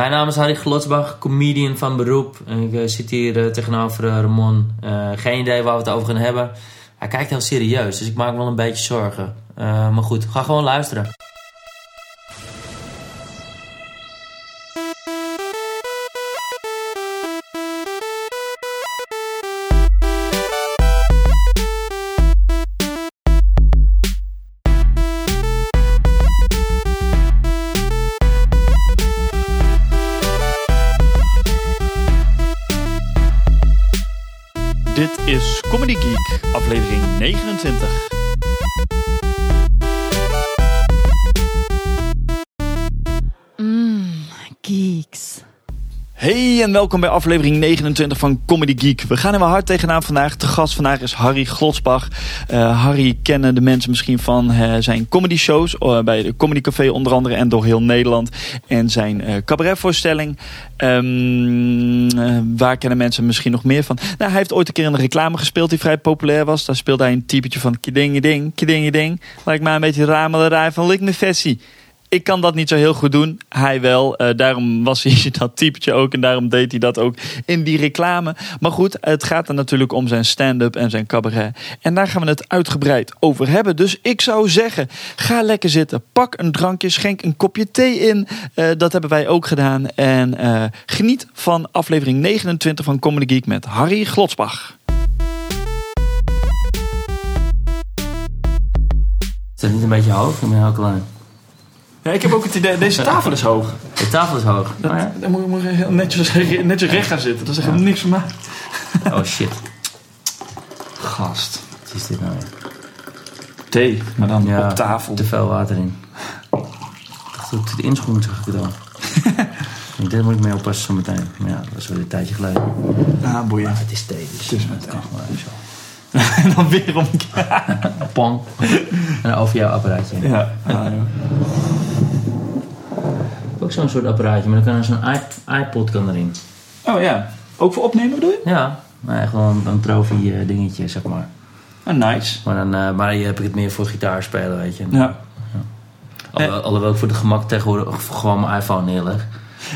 Mijn naam is Harry Glotsbach, comedian van beroep. Ik eh, zit hier eh, tegenover eh, Ramon. Geen idee waar we het over gaan hebben. Hij kijkt heel serieus, dus ik maak me wel een beetje zorgen. Maar goed, ga gewoon luisteren. Welkom bij aflevering 29 van Comedy Geek. We gaan er wel hard tegenaan vandaag. De gast vandaag is Harry Glotsbach. Eh, Harry kennen de mensen misschien van eh, zijn comedy shows eh, bij de Comedy Café onder andere en door heel Nederland. En zijn cabaretvoorstelling. Ehm, eh, waar kennen mensen misschien nog meer van? Nou, hij heeft ooit een keer een reclame gespeeld die vrij populair was. Daar speelde hij een typetje van kidinge ding, kidinge ding. Lijkt mij een beetje de ramelerij van Lik me Vessie. Ik kan dat niet zo heel goed doen. Hij wel. Eh, daarom was hij dat typetje ook. En daarom deed hij dat ook in die reclame. Maar goed, het gaat er natuurlijk om zijn stand-up en zijn cabaret. En daar gaan we het uitgebreid over hebben. Dus ik zou zeggen, ga lekker zitten. Pak een drankje, schenk een kopje thee in. Eh, dat hebben wij ook gedaan. En eh, geniet van aflevering 29 van Comedy Geek met Harry Glotsbach. Is dat niet een beetje hoog? Ik ben heel klein. Ja, ik heb ook het idee, deze tafel is hoog. De tafel is hoog. Oh, ja? Dan moet je moet je heel netjes, netjes recht gaan zitten. Dat is echt niks van mij. oh shit, Gast. wat is dit nou weer? Thee, maar dan Ja, op tafel. Te veel water in. Ik dacht dat ik het inschoen zag ik het al. En Dit moet ik mee oppassen zometeen. Maar ja, dat is weer een tijdje geleden. Ah, boeien. Maar het is thee, dus Het is met en dan weer om. Pong. En over jouw apparaatje. Ja. Ah. Ook zo'n soort apparaatje, maar dan kan er zo'n iPod kan erin. Oh ja. Ook voor opnemen bedoel je? Ja, maar gewoon een trofee eh, dingetje, zeg maar. Ah, nice. Maar, dan, eh, maar hier heb ik het meer voor gitaar spelen, weet je. Ja. Alhoewel, alhoewel ik voor de gemak tegenwoordig gewoon mijn iPhone neerleg.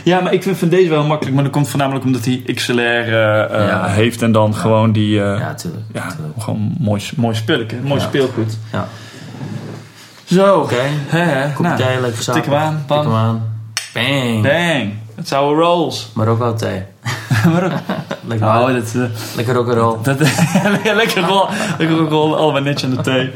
ja, maar ik vind van deze wel makkelijk. Maar dat komt voornamelijk omdat hij XLR eh, eh, Ja. heeft. En dan gewoon die... eh, Ja, tuurlijk. ja, tuurlijk. gewoon mooi, mooi spelletje. Mooi Ja. speelgoed. Ja. Zo. Oké. Nou, lekker gezellig. tik hem aan, Tik hem aan. Bang. Bang. Het zou rolls. Marokko thee. maar ook... Lekker, Oh, dat... lekker rock'n'roll. dat lekker rol. Lekker rol. Allemaal netjes aan de thee.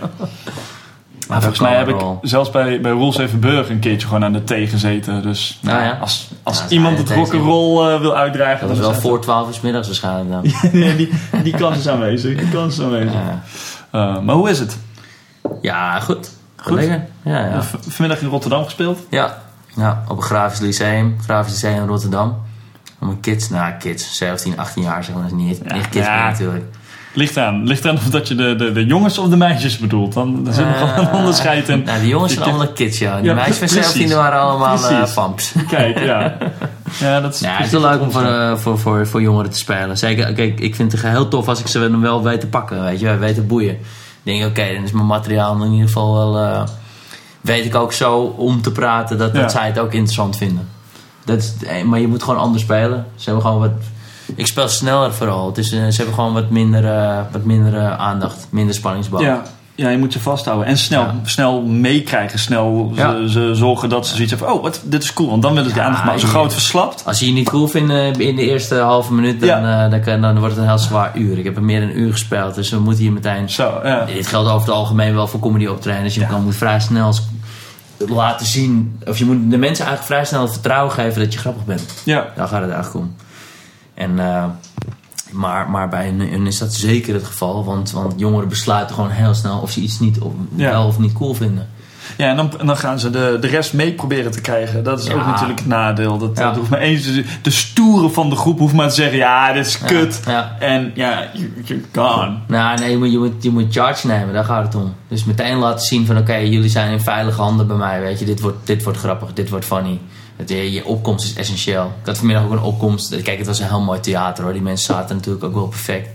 Maar volgens mij heb ik zelfs bij, bij Roels Evenburg een keertje gewoon aan de thee gezeten. Dus Nou ja. als, als iemand het rock'n'roll eh wil uitdragen... Dat dan wel is voor 12 uur 's middags waarschijnlijk dan. Ja, die, die kans is aanwezig. Die kans is aanwezig. Ja, Eh, maar hoe is het? ja goed. Goed? Lekker. Ja, ja. Vanmiddag in Rotterdam gespeeld? Ja. Ja, op een grafisch lyceum. Grafisch lyceum in Rotterdam. Om een kids, nou kids, 17, 18 jaar zeg maar. Dat is niet, Ja. kids Ja. meer natuurlijk. Ligt aan. Ligt aan of dat je de, de, de jongens of de meisjes bedoelt. Dan, dan zit er gewoon een Eh, onderscheid in. Nou, die jongens zijn allemaal kids, ja. Ja, meisjes van precies. 17 waren allemaal eh Precies. famps. Kijk, ja. Ja, dat is, Ja, het is wel leuk om voor, eh, voor, voor, voor jongeren te spelen. Zeker, kijk, ik vind het heel tof als ik ze dan wel weet te pakken, weet je, weet te boeien. Dan denk ik, oké, dan is mijn materiaal in ieder geval wel... weet ik ook zo om te praten dat, Ja. dat zij het ook interessant vinden. Dat is, eh, maar je moet gewoon anders spelen. Ze hebben gewoon wat... Ik speel sneller vooral. Het is, eh, ze hebben gewoon wat minder, eh, wat minder aandacht, minder spanningsbal. Ja, ja, je moet je vasthouden. En snel, Ja. snel meekrijgen. Snel Ja. ze, ze zorgen dat ze zoiets hebben. Oh, wat, dit is cool. Want dan willen ze Ja, aandacht je- gauw het verslapt. Als je je niet cool vindt eh, in de eerste halve minuut, dan, eh, dan, kan, dan wordt het een heel zwaar uur. Ik heb er meer dan een uur gespeeld, dus we moeten hier meteen Zo, ja. Dit geldt over het algemeen wel voor comedy optreden. je kan moet vrij snel laten zien... Of je moet de mensen eigenlijk vrij snel het vertrouwen geven dat je grappig bent. Ja, Daar gaat het eigenlijk om. En, eh, maar, maar bij hun, hun is dat zeker het geval. Want, want jongeren besluiten gewoon heel snel of ze iets niet, of, Ja. wel of niet cool vinden. ja en, dan, dan gaan ze de, de rest mee proberen te krijgen. Dat is ook natuurlijk het nadeel. Dat, Ja. dat hoeft maar eens, de, stoere van de groep hoeft maar te zeggen... Ja, dit is kut. Ja. En ja, you- you're gone. Nou, nee, je moet, je, moet, je moet charge nemen, daar gaat het om. Dus meteen laten zien van, oké, jullie zijn in veilige handen bij mij, weet je. Dit wordt, dit wordt grappig, dit wordt funny. Het, je, je opkomst is essentieel. Ik had vanmiddag ook een opkomst. Kijk, het was een heel mooi theater hoor. Die mensen zaten natuurlijk ook wel perfect.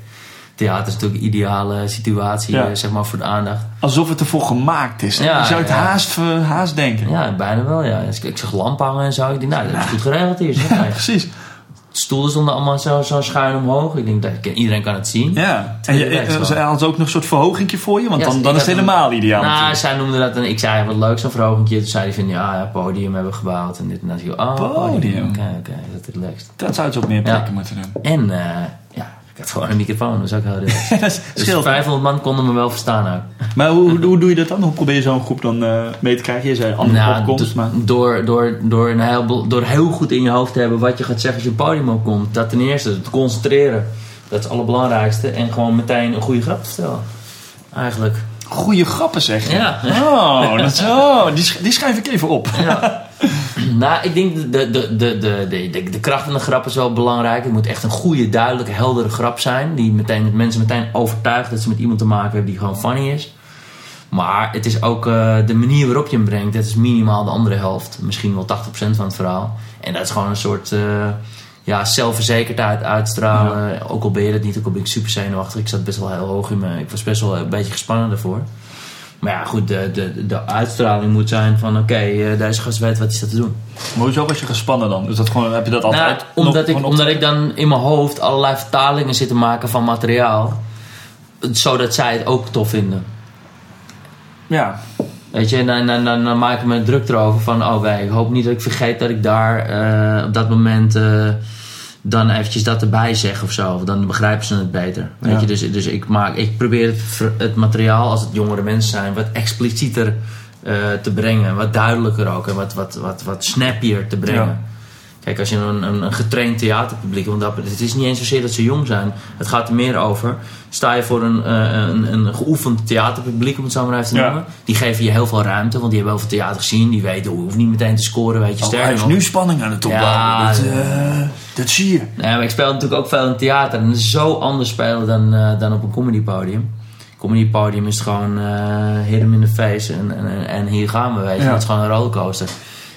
Theater is natuurlijk een ideale situatie Ja. eh, zeg maar, voor de aandacht. Alsof het ervoor gemaakt is. Ja, je zou het ja. haast, eh, haast denken. Ja, bijna wel, ja. Dus ik, ik zag lampen hangen en zo. Ik denk, nou, dat is goed geregeld hier. Zeg. Nee, Precies. Stoelen stonden allemaal zo, zo schuin omhoog. Ik denk, dat, iedereen kan het zien. Ja. En je, Relax eh, ze hadden ook nog een soort verhogingje voor je, want Ja, dan, dan is het een- helemaal ideaal. Nou, natuurlijk. zij noemde dat en ik zei wat leuk zo'n verhogingje. Toen zei hij van ja, ja, podium hebben we gebouwd en dit en dat. Oh, Podium. Oké, oké, dat is relaxed. Dat zou het op meer plekken Ja. moeten doen. En eh, had gewoon een microfoon, dat is ook heel relaxed. dat Dus scheelt. 500 man konden me wel verstaan ook. Maar hoe, hoe doe je dat dan? Hoe probeer je zo'n groep dan eh, mee te krijgen? Je zei andere Nou, opkomst, maar... door, door, door, een heel, door heel goed in je hoofd te hebben wat je gaat zeggen als je een podium opkomt. Dat ten eerste, te concentreren. Dat is het allerbelangrijkste. En gewoon meteen een goede grap te vertellen. Eigenlijk. Goeie grappen zeg je. Ja. Oh, dat is, oh die, sch- die schrijf ik even op. Ja. nou, ik denk de, de, de, de, de, de, kracht van de grap is wel belangrijk. Het moet echt een goede, duidelijke, heldere grap zijn. Die meteen, met mensen meteen overtuigt dat ze met iemand te maken hebben die gewoon funny is. Maar het is ook eh, de manier waarop je hem brengt. Dat is minimaal de andere helft. Misschien wel 80% van het verhaal. En dat is gewoon een soort eh, ja, zelfverzekerdheid uitstralen. Ook al ben je dat niet, ook al ben ik super zenuwachtig. Ik zat best wel heel hoog in me. Ik was best wel een beetje gespannen daarvoor. Maar ja, goed, de, de, de uitstraling moet zijn van... Oké, eh, deze gast weet wat hij staat te doen. Maar hoezo was je gespannen dan? Is dat gewoon, heb je dat altijd? Nou, nog omdat, ik, omdat ik dan in mijn hoofd allerlei vertalingen zit te maken van materiaal. Zodat zij het ook tof vinden. Ja, Weet je, en dan, dan, dan, dan maak ik me druk erover van... Oh, wij, ik hoop niet dat ik vergeet dat ik daar eh, op dat moment... eh, dan eventjes dat erbij zeg of zo. Dan begrijpen ze het beter. Weet Ja. je? Dus, dus ik, maak, ik probeer het, het materiaal, als het jongere mensen zijn... wat explicieter eh, te brengen. Wat duidelijker ook. En wat, wat, wat, wat snappier te brengen. Ja. Kijk, als je een, een, een getraind theaterpubliek... want dat, het is niet eens zozeer dat ze jong zijn. Het gaat er meer over... sta je voor een, eh, een, een geoefend theaterpubliek... om het zo maar even te Ja. noemen. Die geven je heel veel ruimte... want die hebben heel veel theater gezien. Die weten, hoe hoeft niet meteen te scoren, weet je. oh, sterker hij is nu spanning aan het opbouwen. Ja, dat, eh, dat zie je. Nee, maar ik speel natuurlijk ook veel in theater. En dat is zo anders spelen dan, eh, dan op een comedypodium. Comedypodium is gewoon hit 'em in the face. En, en, en hier gaan we, weet je. Ja. Het is gewoon een rollercoaster.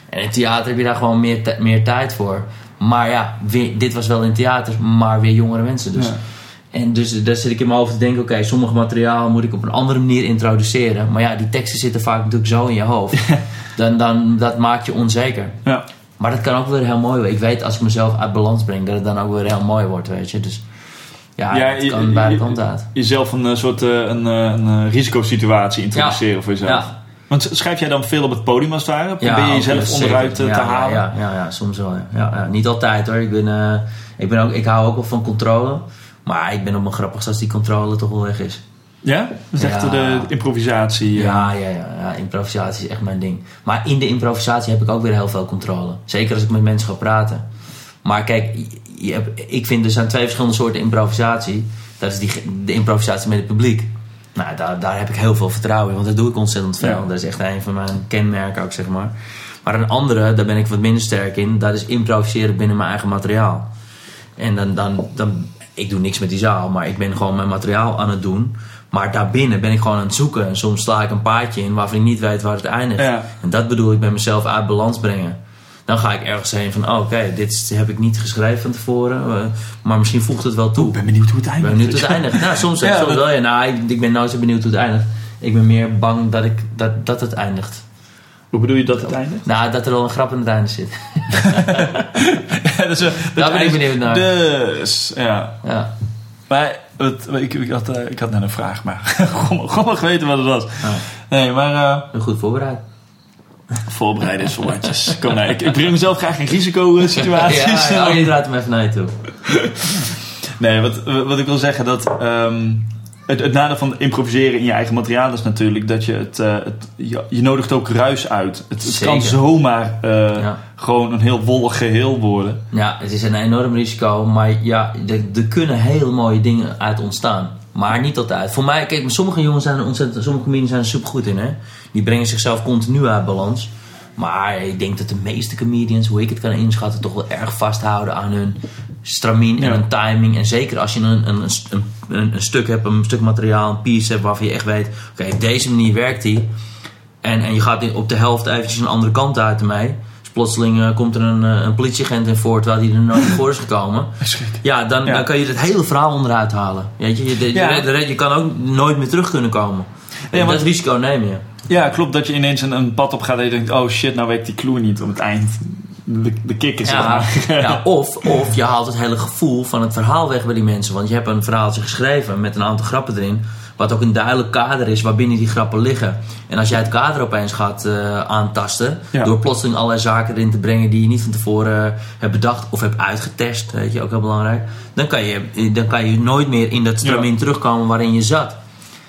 En in theater heb je daar gewoon meer, meer tijd voor. Maar ja, weer, dit was wel in theater, maar weer jongere mensen. Dus. Ja. En dus daar zit ik in mijn hoofd te denken... oké, sommige materiaal moet ik op een andere manier introduceren. Maar ja, die teksten zitten vaak natuurlijk zo in je hoofd. dan, dan, dat maakt je onzeker. Ja. Maar dat kan ook weer heel mooi worden. Ik weet als ik mezelf uit balans breng, dat het dan ook weer heel mooi wordt, weet je. Dus ja, Ja, het kan je- beide kanten uit. Jezelf een eh, soort eh, een, eh, een risicosituatie introduceren voor jezelf. Ja. Want schrijf jij dan veel op het podium als het ware? Probeer je jezelf onderuit zeker. eh, te Ja, halen? Ja, ja, ja, soms wel. Ja. Niet altijd hoor. Ik, ben, eh, ik, ben ook, ik hou ook wel van controle. Maar ik ben op mijn grappigst als die controle toch wel weg is. Ja? Dat is echt de improvisatie. eh. Ja, ja, ja, ja. Improvisatie is echt mijn ding. Maar in de improvisatie heb ik ook weer heel veel controle. Zeker als ik met mensen ga praten. Maar kijk, je- je hebt- ik vind er zijn twee verschillende soorten improvisatie. Dat is die, de improvisatie met het publiek. Nou, daar, daar heb ik heel veel vertrouwen in, want dat doe ik ontzettend veel. Ja. Dat is echt een van mijn kenmerken ook, zeg maar. Maar een andere, daar ben ik wat minder sterk in. Dat is improviseren binnen mijn eigen materiaal. En dan, dan, dan, ik doe niks met die zaal, maar ik ben gewoon mijn materiaal aan het doen. Maar daarbinnen ben ik gewoon aan het zoeken. En soms sla ik een paadje in waarvan ik niet weet waar het eindigt. Ja. En dat bedoel ik bij mezelf uit balans brengen. Dan ga ik ergens heen van, oh, oké, dit heb ik niet geschreven van tevoren. eh, maar misschien voegt het wel toe. Ik ben benieuwd hoe het Ik eindigt. ben benieuwd hoe het eindigt. Nou, soms, Ja, soms dat- wel. Ja, nou, ik, ik ben nooit zo benieuwd hoe het eindigt. Ik ben meer bang dat, ik, dat, dat het eindigt. Hoe bedoel je dat het eindigt? Nou, dat er al een grap in het einde zit. Ja, dus, dat Daar ben ik benieuwd naar. Dus, ja. Ja. Maar het, ik, ik, had, eh, ik had net een vraag, maar gewoon geweten wat het was. Oh. Nee, maar eh, Ik ben goed voorbereid. Voorbereiden is watjes. Kom, nee, ik, ik breng mezelf graag in risicosituaties. Ja, ja, oh, je draait hem even naar je toe. Nee, wat, wat ik wil zeggen, dat ehm, het, het nadeel van improviseren in je eigen materiaal is natuurlijk dat je het, het je, je nodigt ook ruis uit. Het, het kan zomaar eh, Ja. gewoon een heel wollig geheel worden. Ja, het is een enorm risico, maar ja, er, er kunnen hele mooie dingen uit ontstaan. Maar niet altijd. Voor mij, kijk, sommige jongens zijn er ontzettend, sommige comedians zijn er supergoed in, hè. Die brengen zichzelf continu uit balans. Maar ik denk dat de meeste comedians, hoe ik het kan inschatten, toch wel erg vasthouden aan hun stramien en Ja. hun timing. En zeker als je een, een, een, een, een stuk hebt, een stuk materiaal, een piece hebt waarvan je echt weet, oké, op deze manier werkt die. En, en je gaat op de helft eventjes een andere kant uit ermee. Plotseling eh, komt er een, eh, een politieagent in voor terwijl hij er nooit voor is gekomen. Ja, dan, Ja. dan kan je het hele verhaal onderuit halen. Weet je, je, je, Ja. je, je kan ook nooit meer terug kunnen komen. Ja, want- dat risico neem je. Ja, klopt dat je ineens een, een pad op gaat en je denkt, oh shit, nou werkt die clue niet om het eind. De, de kick is Ja, ja, of, of je haalt het hele gevoel van het verhaal weg bij die mensen. Want je hebt een verhaaltje geschreven met een aantal grappen erin. Wat ook een duidelijk kader is waarbinnen die grappen liggen. En als jij het kader opeens gaat eh, aantasten. Ja. Door plotseling allerlei zaken erin te brengen die je niet van tevoren eh, hebt bedacht of hebt uitgetest. Weet je, ook heel belangrijk. Dan kan je, dan kan je nooit meer in dat stramien terugkomen waarin je zat.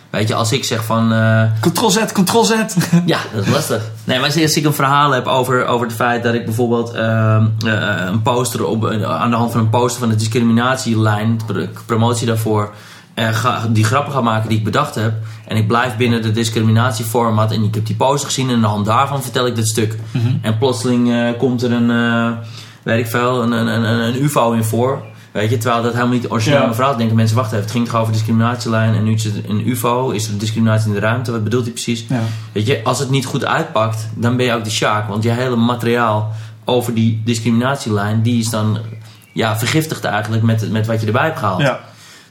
Weet je, als ik zeg van. eh, Ctrl Z, Ctrl Z. ja, dat is lastig. Nee, maar als ik een verhaal heb over, over het feit dat ik bijvoorbeeld ehm, eh, een poster op, eh, aan de hand van een poster van de discriminatielijn, promotie daarvoor, ga, die grappen ga maken die ik bedacht heb. En ik blijf binnen de discriminatieformat en ik heb die poster gezien en aan de hand daarvan vertel ik dit stuk. En plotseling eh, komt er een, eh, weet ik veel, een, een, een, een UFO in voor. Weet je, terwijl dat helemaal niet origineel Ja. verhaal denken mensen, wacht even, het ging toch over discriminatielijn en nu is het een UFO. Is er discriminatie in de ruimte? Wat bedoelt hij precies? Ja. Weet je, als het niet goed uitpakt, dan ben je ook de sjaak. Want je hele materiaal over die discriminatielijn, die is dan ja, vergiftigd eigenlijk met, met wat je erbij hebt gehaald. Ja.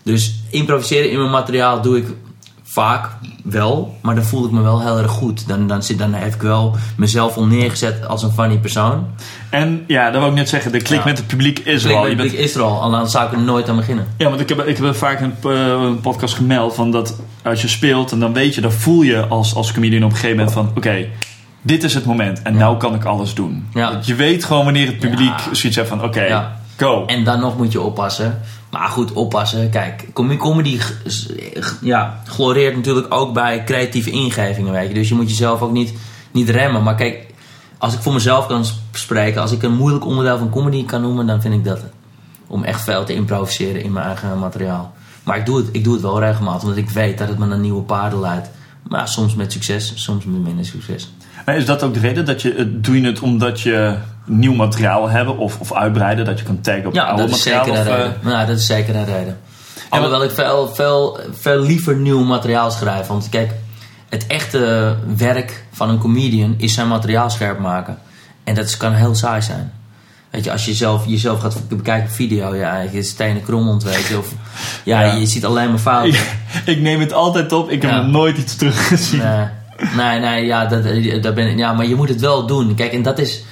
Dus improviseren in mijn materiaal doe ik vaak wel, maar dan voel ik me wel heel erg goed. Dan, dan, zit, dan heb ik wel mezelf al neergezet als een funny persoon. En ja, dat wil ik net zeggen, de klik Ja. met het publiek is er al. Je ik, bent- is er al, dan zou ik er nooit aan beginnen. Ja, want ik heb, ik heb vaak een eh, een podcast gemeld van dat als je speelt en dan weet je, dan voel je als, als comedian op een gegeven moment van oké, dit is het moment en Ja. nou kan ik alles doen. Ja. Je weet gewoon wanneer het publiek zoiets heeft van oké, go. En dan nog moet je oppassen. Maar goed, oppassen. Kijk, com- comedy ja, gloreert natuurlijk ook bij creatieve ingevingen. Weet je. Dus je moet jezelf ook niet, niet remmen. Maar kijk, als ik voor mezelf kan sp- spreken, als ik een moeilijk onderdeel van comedy kan noemen, dan vind ik dat het. Om echt veel te improviseren in mijn eigen materiaal. Maar ik doe het, ik doe het wel regelmatig, omdat ik weet dat het me naar nieuwe paarden leidt. Maar soms met succes, soms met minder succes. Maar is dat ook de reden dat je het doe je het omdat je nieuw materiaal hebben of, of uitbreiden, dat je kan taggen op Ja, oude dat is materiaal? of, eh, reden. Nou, dat is zeker een reden. Alhoewel ik veel, veel, veel liever nieuw materiaal schrijf. Want kijk, het echte werk van een comedian is zijn materiaal scherp maken. En dat kan heel saai zijn. Weet je, als je zelf, jezelf gaat bekijken op video, ja, je stenen krommend, weet je. Of, ja, Ja. je ziet alleen maar fouten. ik, ik neem het altijd op, ik heb Ja. nog nooit iets teruggezien. Nee, nee, nee ja, dat, dat ben, ja, maar je moet het wel doen. Kijk, en dat is,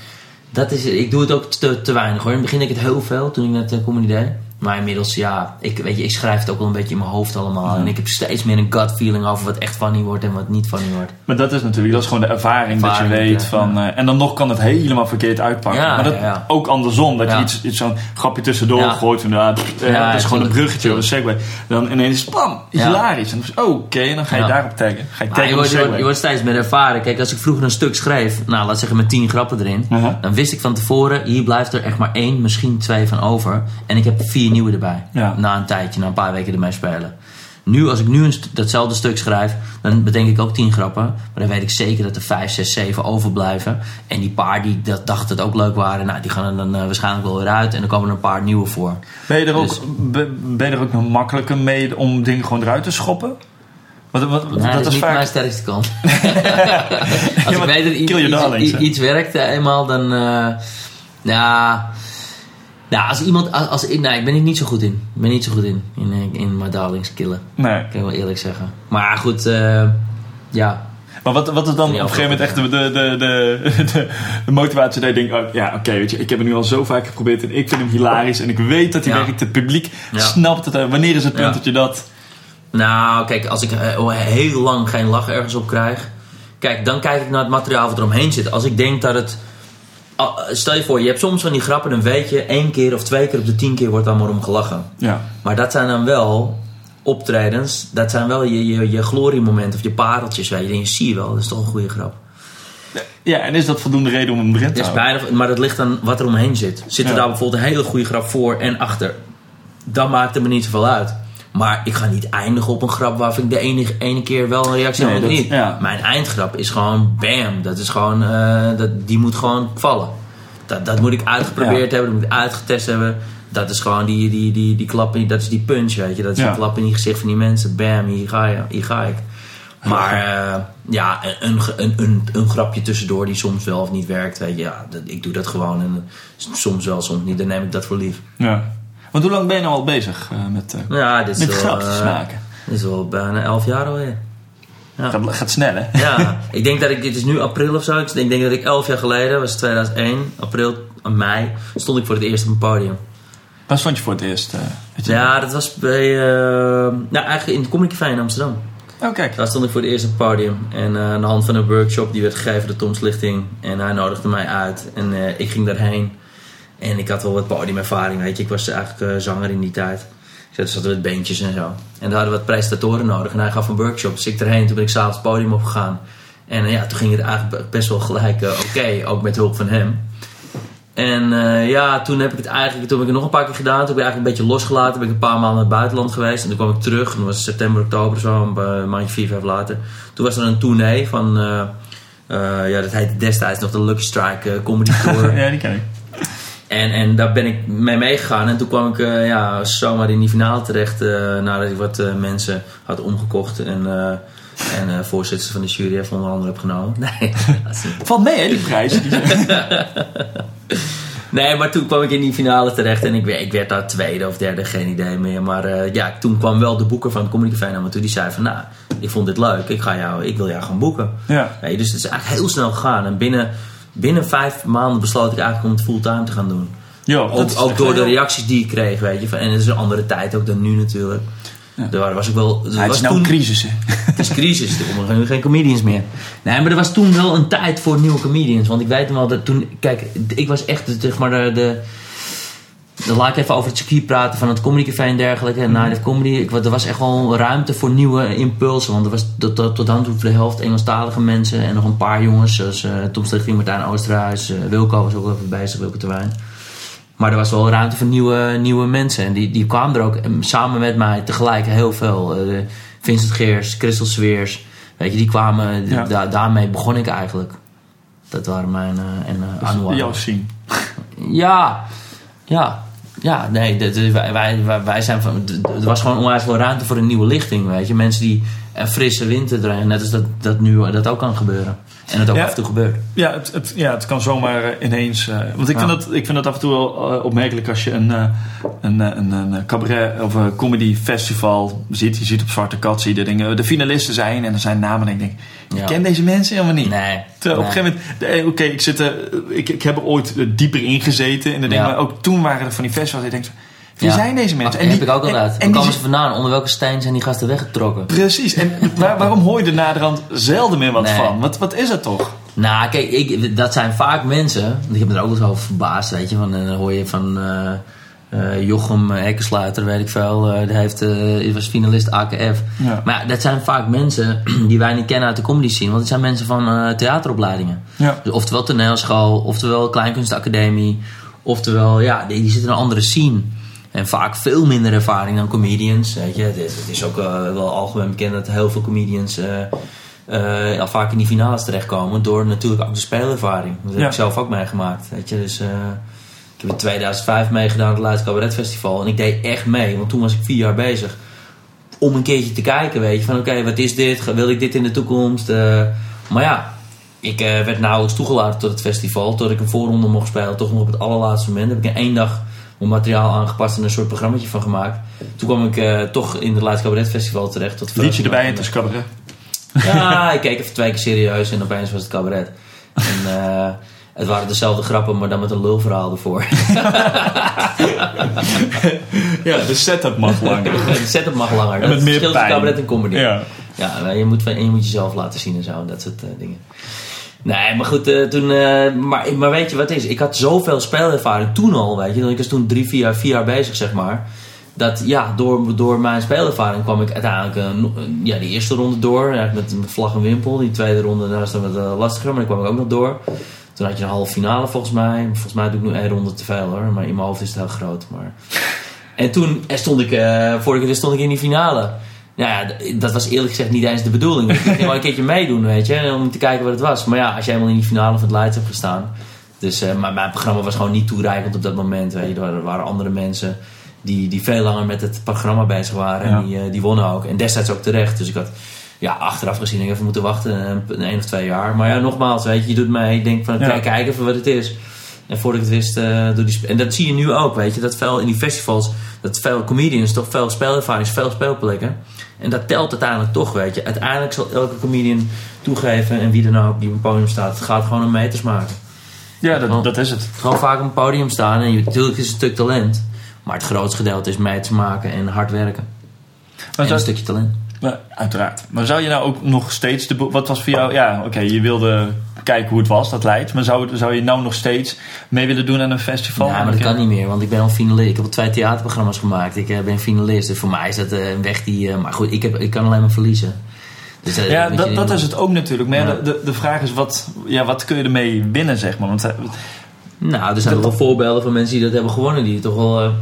dat is, ik doe het ook te, te weinig hoor. In het begin ik het heel veel toen ik net uh, comedy deed. Maar inmiddels, ja, ik, weet je, ik schrijf het ook wel een beetje in mijn hoofd allemaal. En ik heb steeds meer een gut feeling over wat echt funny wordt en wat niet funny wordt. Maar dat is natuurlijk, dat is gewoon de ervaring, dat je weet ja. van... eh, en dan nog kan het helemaal verkeerd uitpakken. Ja, maar dat ook andersom, dat je iets, iets zo'n grapje tussendoor gooit. Ah, pff, eh, dat is gewoon een bruggetje of een segway. Dan ineens, bam, hilarisch. En dan oh, oké, en dan ga je daarop taggen. Ga je taggen je, wordt, je, wordt, je wordt steeds meer ervaren. Kijk, als ik vroeger een stuk schreef, nou laat zeggen met tien grappen erin. Dan wist ik van tevoren, hier blijft er echt maar één, misschien twee van over. En ik heb vier nieuwe erbij. Ja. Na een tijdje, na een paar weken ermee spelen. Nu, als ik nu een datzelfde stuk schrijf, dan bedenk ik ook tien grappen. Maar dan weet ik zeker dat er vijf, zes, zeven overblijven. En die paar die dat dachten het ook leuk waren, nou, die gaan er dan eh, waarschijnlijk wel weer uit. En dan komen er een paar nieuwe voor. Ben je, er ook, Dus- be- ben je er ook nog makkelijker mee om dingen gewoon eruit te schoppen? Wat, dat, dat is is niet vaak... mijn sterkste kant. Als Ja, ik maar weet dat iets, iets, werkt eenmaal, dan... eh ja... Nou, als iemand... Als, als, nee, ik ben er niet zo goed in. Ik ben niet zo goed in. In, eh, in mijn darlings killen. Nee. Kan ik wel eerlijk zeggen. Maar goed, eh, ja. Maar wat, wat is dan op een gegeven moment echt de, de, de, de, motivatie dat je denkt, oh, ja oké, weet je, ik heb het nu al zo vaak geprobeerd en ik vind hem hilarisch en ik weet dat hij Ja. werkt, het publiek Ja. snapt het. Wanneer is het punt Ja. dat je dat... Nou, kijk, als ik eh, heel lang geen lach ergens op krijg... Kijk, dan kijk ik naar het materiaal wat eromheen zit. Als ik denk dat het... ah, Stel je voor, je hebt soms van die grappen, dan weet je... één keer of twee keer op de tien keer wordt maar om gelachen. Ja. Maar dat zijn dan wel optredens. Dat zijn wel je, je, je gloriemomenten of je pareltjes. Weet je. En je zie je wel, dat is toch een goede grap. ja, en is dat voldoende reden om hem erin te is bijna, maar dat ligt aan wat er omheen zit. Zit er Ja. daar bijvoorbeeld een hele goede grap voor en achter? Dan maakt het me niet zoveel uit. Maar ik ga niet eindigen op een grap waarvan ik de ene, ene keer wel een reactie Nee, heb of dat- niet. ja. Mijn eindgrap is gewoon bam. Dat is gewoon, eh, dat, die moet gewoon vallen. Dat, dat moet ik uitgeprobeerd Ja. hebben, dat moet ik uitgetest hebben. Dat is gewoon die, die, die, die klap, in- dat is die punch, weet je. Dat is Ja. die klap in die gezicht van die mensen. Bam, hier ga, je, hier ga ik. Maar eh, ja, een, een, een, een grapje tussendoor die soms wel of niet werkt. Weet je, ja, dat, ik doe dat gewoon. En soms wel, soms niet. Dan neem ik dat voor lief. Ja. Want hoe lang ben je nou al bezig uh, met, uh, ja, dit is met wel, grapjes maken? Dit is wel bijna elf jaar alweer. Ja. Gaat, gaat snel, hè? Ja, ik denk dat ik, het is nu april of zo. Ik denk dat ik elf jaar geleden, was 2001, april, mei, stond ik voor het eerst op een podium. Waar stond je voor het eerst? Uh, ja, dat was bij, uh, nou eigenlijk in de Comedy in Amsterdam. Oh, kijk. Daar stond ik voor het eerst op het podium. En uh, aan de hand van een workshop die werd gegeven door Tom Slichting. En hij nodigde mij uit. En ik ging daarheen. En ik had wel wat podiumervaring, weet je. Ik was eigenlijk zanger in die tijd. Dus zaten met beentjes en zo. En daar hadden we wat presentatoren nodig. En hij gaf een workshop. Dus ik erheen. Toen ben ik s'avonds het podium opgegaan. En ja, toen ging het eigenlijk best wel gelijk oké. ook met hulp van hem. En uh, ja, toen heb ik het eigenlijk toen heb ik het nog een paar keer gedaan. Toen heb ik eigenlijk een beetje losgelaten. Toen ben ik een paar maanden naar het buitenland geweest. En toen kwam ik terug. En dat was september, oktober zo, een maandje, vier, vijf later. Toen was er een tournee van, uh, uh, ja, dat heette destijds nog de Lucky Strike Comedy Tour. ja, die ken ik. En, en daar ben ik mee meegegaan. En toen kwam ik ja, zomaar in die finale terecht. nadat ik wat mensen had omgekocht. En en voorzitter van de jury heeft onder andere opgenomen. Nee, Valt mee hè, die prijs. nee, maar toen kwam ik in die finale terecht en ik, ik werd daar tweede of derde, geen idee meer. Maar ja, toen kwam wel de boeker van het Comedy me toe. Die zei van, nou, ik vond dit leuk. Ik, ga jou, ik wil jou gaan boeken. Ja. Nee, dus het is eigenlijk heel snel gegaan. En binnen, binnen vijf maanden besloot ik eigenlijk om het fulltime te gaan doen. Ja, ook, ook door de reacties die ik kreeg, weet je. En het is een andere tijd ook dan nu natuurlijk. Ja. Was ik wel. Er het was is nou toen, crisis, hè? Het is crisis, er komen geen, geen comedians meer. Nee, maar er was toen wel een tijd voor nieuwe comedians. Want ik weet hem wel dat toen. Kijk, ik was echt zeg maar de. Dan laat ik even over het circuit praten van het Comedy Café en dergelijke. En Night of Comedy. Ik, er was echt wel ruimte voor nieuwe impulsen. Want er was tot, tot, tot dan toe de helft Engelstalige mensen. En nog een paar jongens. Zoals uh, Tom Stichting, Martijn Oosterhuis. Uh, Wilco was ook even bezig, Wilco Terwijn. Maar er was wel ruimte voor nieuwe, nieuwe mensen. En die, die kwamen er ook samen met mij tegelijk heel veel. Uh, Vincent Geers, Christel Sweers. Weet je, die kwamen. Da daarmee begon ik eigenlijk. Dat waren mijn. En uh, Anouar. Jouw zien. Ja, ja. Ja, nee, de, wij, wij, wij zijn van. Er was gewoon onwijs veel ruimte voor een nieuwe lichting. Weet je, mensen die een frisse wind erin. Net als dat, dat nu dat ook kan gebeuren. En het ook af en toe gebeurt. Ja, het, het, ja, het kan zomaar uh, ineens. Uh, want ik, vind dat, ik vind dat af en toe wel uh, opmerkelijk als je een, een, een, een, cabaret of een comedy festival ziet. Je ziet op Zwarte Kat, zie je de dingen. De finalisten zijn en er zijn namen en ik denk, ik ja. ken deze mensen helemaal niet. Nee. Op een gegeven moment, oké, okay, ik, zit ik, ik heb er ooit dieper in gezeten in de dingen. Maar ook toen waren er van die festivals. Ik denk, wie ja. zijn deze mensen? En die, heb ik ook. En, en komen ze vandaan? Onder welke steen zijn die gasten weggetrokken? Precies. En waar, waarom hoor je er naderhand zelden meer wat nee. van? Wat, wat is het toch? Nou, kijk, ik, dat zijn vaak mensen. Ik heb me er ook wel eens over verbaasd, weet je. Van, dan hoor je van uh, uh, Jochem Hekkensluiter, weet ik veel. Uh, die heeft, was finalist AKF. Ja. Maar dat zijn vaak mensen die wij niet kennen uit de comedy scene. Want het zijn mensen van theateropleidingen. Ja. Dus oftewel toneelschool, oftewel kleinkunstacademie. Oftewel, ja, die, die zitten in een andere scene. En vaak veel minder ervaring dan comedians. Weet je. Het, is, het is ook wel algemeen bekend dat heel veel comedians uh, al vaak in die finales terechtkomen. Door natuurlijk ook de speelervaring. Dat heb Ja. ik zelf ook meegemaakt. Weet je. Dus, ik heb in 2005 meegedaan aan het Leids Cabaret Festival. En ik deed echt mee, want toen was ik vier jaar bezig. Om een keertje te kijken, weet je. Van oké, wat is dit? Wil ik dit in de toekomst? Maar ja, ik werd nauwelijks toegelaten tot het festival. Tot ik een voorronde mocht spelen. Toch nog op het allerlaatste moment. Heb ik in één dag mijn materiaal aangepast en een soort programmaatje van gemaakt. Toen kwam ik toch in het Leids Cabaret Festival terecht. Tot Liedje erbij en het cabaret. Ja, ik keek even twee keer serieus en opeens was het cabaret. En uh, het waren dezelfde grappen, maar dan met een lulverhaal ervoor. ja, de setup mag langer. de setup mag langer. En met meer pijn. cabaret en comedy. Ja. Ja, je moet, en je moet jezelf laten zien en zo, dat soort dingen. Nee, maar goed, uh, toen, uh, maar, maar weet je wat is? Ik had zoveel speelervaring toen al, weet je. Ik was toen drie, vier jaar, vier jaar bezig, zeg maar dat ja, door, door mijn speelervaring kwam ik uiteindelijk uh, ja, die eerste ronde door. Met, met vlag en wimpel. Die tweede ronde was het wat lastiger, maar die kwam ik ook nog door. Toen had je een halve finale volgens mij. Volgens mij doe ik nu één ronde te veel hoor. Maar in mijn hoofd is het heel groot. Maar... En toen stond ik, vorige keer stond ik in die finale. Nou ja, dat was eerlijk gezegd niet eens de bedoeling. Ik ging wel een keertje meedoen, weet je. Om te kijken wat het was. Maar ja, als je helemaal in die finale van het Leids hebt gestaan. Dus, uh, maar mijn programma was gewoon niet toereikend op dat moment. Weet je. Er waren andere mensen die, die veel langer met het programma bezig waren. Ja. En die, uh, die wonnen ook. En destijds ook terecht. Dus ik had, Ja, achteraf gezien, even moeten wachten een, een één of twee jaar. Maar ja, nogmaals, weet je, je doet mij, ik denk van, Ja. kijk, even wat het is. En voordat ik het wist, eh, door die en dat zie je nu ook, weet je, dat veel in die festivals, dat veel comedians toch veel speelervaring, veel speelplekken. En dat telt uiteindelijk toch, weet je. Uiteindelijk zal elke comedian toegeven en wie dan ook die op een podium staat, het gaat gewoon om meters maken. Ja, dat, dat is het. Gewoon vaak op een podium staan en natuurlijk is het een stuk talent. Maar het grootste gedeelte is meters maken en hard werken. Maar en zou- een stukje talent. Maar, uiteraard. Maar zou je nou ook nog steeds de. Wat was voor jou. Ja, oké, je wilde kijken hoe het was, dat leidt. Maar zou, zou je nou nog steeds mee willen doen aan een festival? Ja, maar dat kan niet meer, want ik ben al finalist. Ik heb al twee theaterprogramma's gemaakt. Ik eh, ben finalist. Dus voor mij is dat eh, een weg die... eh, maar goed, ik, heb, ik kan alleen maar verliezen. Dus, Ja, dat, dat is het ook natuurlijk. Maar ja, de, de, de vraag is, wat, ja, wat kun je ermee winnen, zeg maar? Want, Nou, er zijn wel voorbeelden van mensen die dat hebben gewonnen. Die toch wel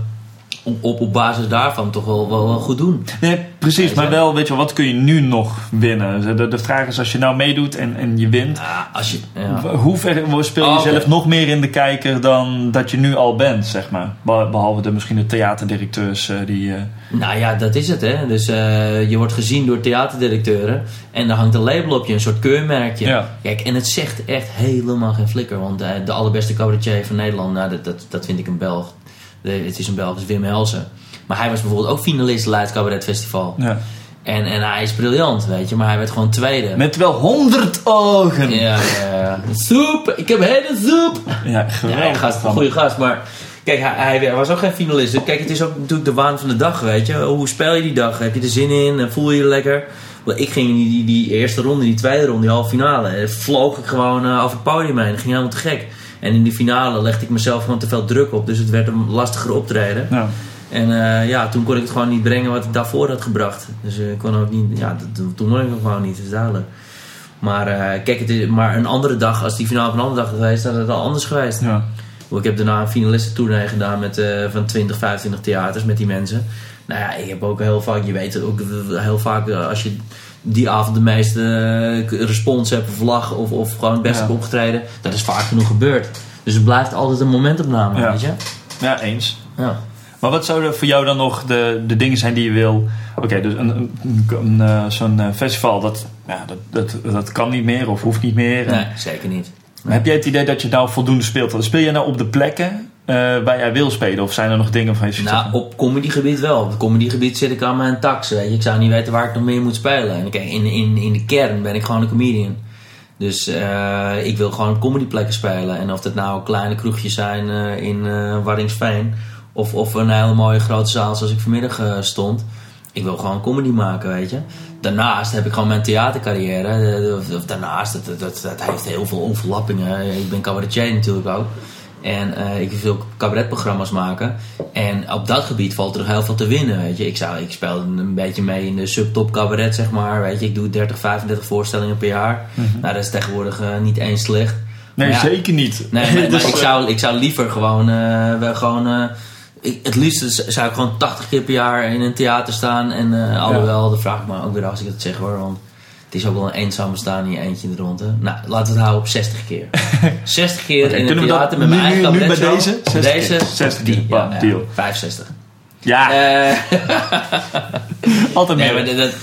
op, op, op basis daarvan toch wel, wel, wel goed doen. nee, precies, Ja, maar wel, weet je wel, wat kun je nu nog winnen? De, de vraag is, als je nou meedoet en, en je wint... Ja, als je... Ja. Hoe ver speel je Oh, jezelf nog meer in de kijker dan dat je nu al bent, zeg maar? Be- Behalve de, misschien de theaterdirecteurs eh, die... eh, Nou ja, dat is het hè. Dus eh, je wordt gezien door theaterdirecteuren. En daar hangt een label op je, een soort keurmerkje. Kijk, en het zegt echt helemaal geen flikker. Want eh, de allerbeste cabaretier van Nederland, nou, dat, dat, dat vind ik een Belg. Het is een Belg, het is Wim Helsen. Maar hij was bijvoorbeeld ook finalist Leids Cabaret Festival. ja. En, en hij is briljant, weet je. Maar hij werd gewoon tweede. Met wel honderd ogen! Ja, ja, ja. Soep! Ik heb hele soep! Ja, geweldig. Ja, gast, een goede gast. Maar kijk, hij, hij was ook geen finalist. Kijk, het is ook natuurlijk de waan van de dag, weet je. Hoe speel je die dag? Heb je er zin in? En Voel je je lekker? Ik ging in die, die, die eerste ronde, die tweede ronde, die halve finale. Vloog ik gewoon eh, over het podium heen. Dat ging helemaal te gek. En in die finale legde ik mezelf gewoon te veel druk op. Dus het werd een lastiger optreden. Ja. En eh, ja, toen kon ik het gewoon niet brengen wat ik daarvoor had gebracht. Dus eh, ik kon ook niet, ja, toen- kon ik het gewoon niet, dat is duidelijk. Maar eh, kijk, het is, maar een andere dag, als die finale op een andere dag was geweest, dan had het al anders geweest. Ja. Ik heb daarna een finalistentournee gedaan met, van 20, 25 theaters met die mensen. Nou ja, ik heb ook heel vaak, je weet ook heel vaak als je die avond de meeste eh, respons of lach of, of gewoon het beste Ja. opgetreden, dat is vaak genoeg gebeurd. Dus het blijft altijd een momentopname, Ja. weet je? ja, eens. Ja. Maar wat zouden voor jou dan nog de, de dingen zijn die je wil... Oké, dus een, een, een, eh, zo'n eh, festival, dat, ja, dat, dat, dat kan niet meer of hoeft niet meer. En- Nee, zeker niet. Maar Heb jij het idee dat je nou voldoende speelt? Speel je nou op de plekken eh, waar jij wil spelen? Of zijn er nog dingen van je Nou, op comedygebied wel. Op het comedygebied zit ik aan mijn tax. Weet je. Ik zou niet weten waar ik nog meer moet spelen. En kijk, in, in, in de kern ben ik gewoon een comedian. Dus eh, ik wil gewoon comedyplekken spelen. En of dat nou kleine kroegjes zijn eh, in Wardingsveen... Of, of een hele mooie grote zaal zoals ik vanmiddag stond. Ik wil gewoon comedy maken, weet je. Daarnaast heb ik gewoon mijn theatercarrière. Of, of daarnaast, dat, dat, dat heeft heel veel overlappingen. Ik ben cabaretier natuurlijk ook. En eh, ik wil cabaretprogramma's maken. En op dat gebied valt er nog heel veel te winnen, weet je. Ik, zou, ik speel een beetje mee in de subtop cabaret, zeg maar. Weet je, ik doe 30, 35 voorstellingen per jaar. Nou, dat is tegenwoordig eh, niet eens slecht. Nee, ja, zeker niet. Nee, maar, maar Dus, ik, eh, zou, ik zou liever gewoon, wel gewoon ik, het liefst zou ik gewoon 80 keer per jaar in een theater staan. En eh, alhoewel, dat vraag ik me ook weer als ik dat zeg hoor. Want het is ook wel een eenzaam bestaan in je eentje in de ronde. Nou, laten we het houden op 60 keer. 60 keer Oké, in dat theater met mijn nu- eigen nu- nu bij deze? 60 Deze? keer. 60 die, keer. ja, deal. 65. Ja, Eh, altijd nee, meer. maar dat,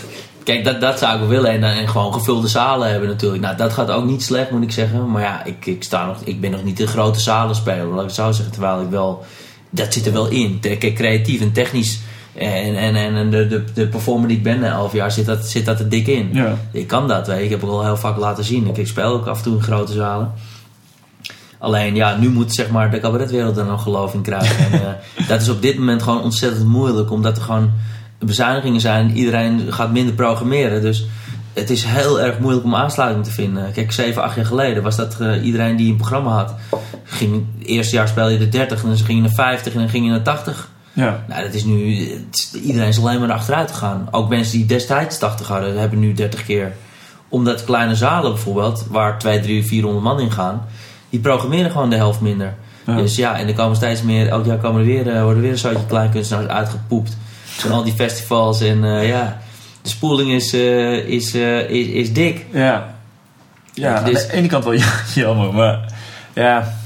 kijk, dat, dat zou ik willen. En, gewoon gevulde zalen hebben natuurlijk. Nou, dat gaat ook niet slecht, moet ik zeggen. Maar ja, ik, ik, sta nog, ik ben nog niet de grote zalen speler, laat ik het zo zeggen. Terwijl ik wel... Dat zit er wel in. Kijk, creatief en technisch. En, en, en, de, de, de performer die ik ben na 11 jaar, zit dat, zit dat er dik in. Ja. Ik kan dat, weet je. Ik heb het al heel vaak laten zien. Ik, ik speel ook af en toe in grote zalen. Alleen ja, nu moet zeg maar de cabaretwereld er nog geloof in krijgen. En, eh, dat is op dit moment gewoon ontzettend moeilijk, omdat er gewoon bezuinigingen zijn. Iedereen gaat minder programmeren. Dus het is heel erg moeilijk om aansluiting te vinden. Kijk, 7, 8 jaar geleden was dat eh, iedereen die een programma had. Ging, het eerste jaar speelde je de 30 en dan ging je naar 50 en dan ging je naar 80. Ja. Nou, dat is nu. het iedereen is alleen maar achteruit gegaan. Ook mensen die destijds 80 hadden, hebben nu 30 keer. Omdat kleine zalen bijvoorbeeld, waar 2, 3, 400 man in gaan, die programmeren gewoon de helft minder. Ja. Dus ja, en er komen steeds meer, elk jaar komen er weer, eh, worden weer een soortje kleinkunstenaars uitgepoept. Van al die festivals en eh, ja, de spoeling is, eh, is, is, is dik. Ja. Ja, Ja, aan dus- de ene kant wel jammer, maar ja.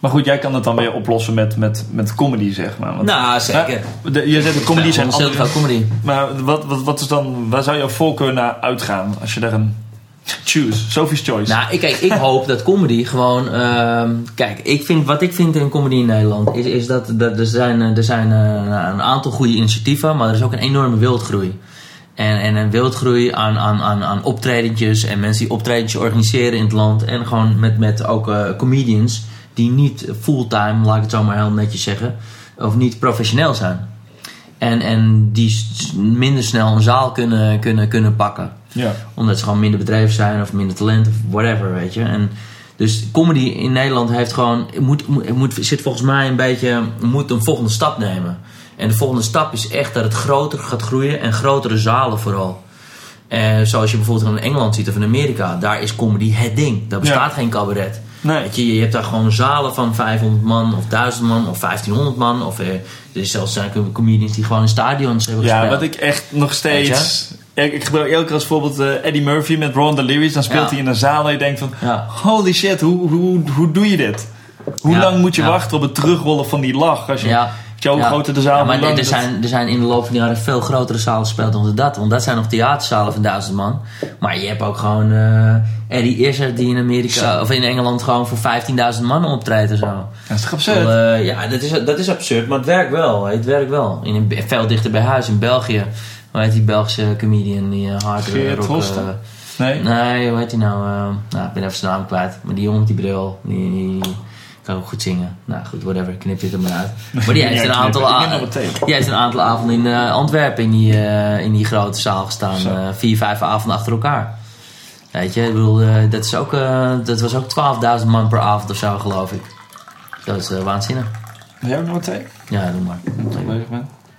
Maar goed, jij kan het dan weer oplossen met, met, met comedy, zeg maar. Want, Nou, zeker. de- je zegt de comedy zijn veel comedy. Maar wat, wat, wat is dan... Waar zou jouw voorkeur naar uitgaan? Als je daar een... Choose. Sophie's Choice. Nou, ik, kijk, ik hoop dat comedy gewoon. ehm, kijk, ik vind, wat ik vind in comedy in Nederland is, is dat, dat er zijn, eh, er zijn eh, een aantal goede initiatieven, maar er is ook een enorme wildgroei. En, en een wildgroei aan, aan, aan, aan optredentjes en mensen die optredentjes organiseren in het land. En gewoon met, met ook eh, comedians die niet fulltime, laat ik het zo maar heel netjes zeggen, of niet professioneel zijn. En, en die minder snel een zaal kunnen, kunnen, kunnen pakken Ja. omdat ze gewoon minder bedreven zijn of minder talent of whatever, weet je. En dus comedy in Nederland heeft gewoon, moet, moet, moet, zit volgens mij een beetje, moet een volgende stap nemen. En de volgende stap is echt dat het groter gaat groeien en grotere zalen vooral. Eh, zoals je bijvoorbeeld in Engeland ziet of in Amerika, daar is comedy het ding. Daar bestaat Ja. geen cabaret. Nee. Weet je, je hebt daar gewoon zalen van 500 man of 1000 man of 1500 man. Of eh, er is zelfs zijn comedians die gewoon in stadions hebben Ja, gespeeld. wat ik echt nog steeds... Ik, ik gebruik elke keer als voorbeeld eh, Eddie Murphy met Ron DeLuise. Dan speelt Ja. hij in een zaal en je denkt van... Ja. Holy shit, hoe, hoe, hoe doe je dit? Hoe Ja, lang moet je ja. wachten op het terugrollen van die lach? Als je, Ja. Ja. groter de zaal, Ja, maar er zijn, er zijn in de loop van de jaren veel grotere zalen gespeeld dan dat. Want dat zijn nog theaterzalen van duizend man. Maar je hebt ook gewoon eh Eddie Izzard die in Amerika of in Engeland gewoon voor 15.000 man optreedt en zo. Dat is toch Wel, absurd? eh, ja, dat is, dat is absurd, maar het werkt wel. Het werkt wel. In een, veel dichter bij huis in België. Hoe heet die Belgische comedian die uh, hard Geert rock, eh, nee? Nee, hoe heet hij nou? nou, ik ben even zijn naam kwijt. Maar die jongen met die bril, die, die kan ook goed zingen. Nou goed, whatever, knip dit er maar uit. Maar die heeft een aantal, Ik neem a- nog wat thee. die heeft een aantal avonden in Antwerpen in die, in die grote zaal gestaan. Vier, vijf avonden achter elkaar. Weet je, ik bedoel, eh, dat, is ook, eh, dat was ook 12.000 man per avond of zo, geloof ik. Dat is eh, waanzinnig. Wil jij ook nog wat thee? Ja, doe maar. Ik bezig.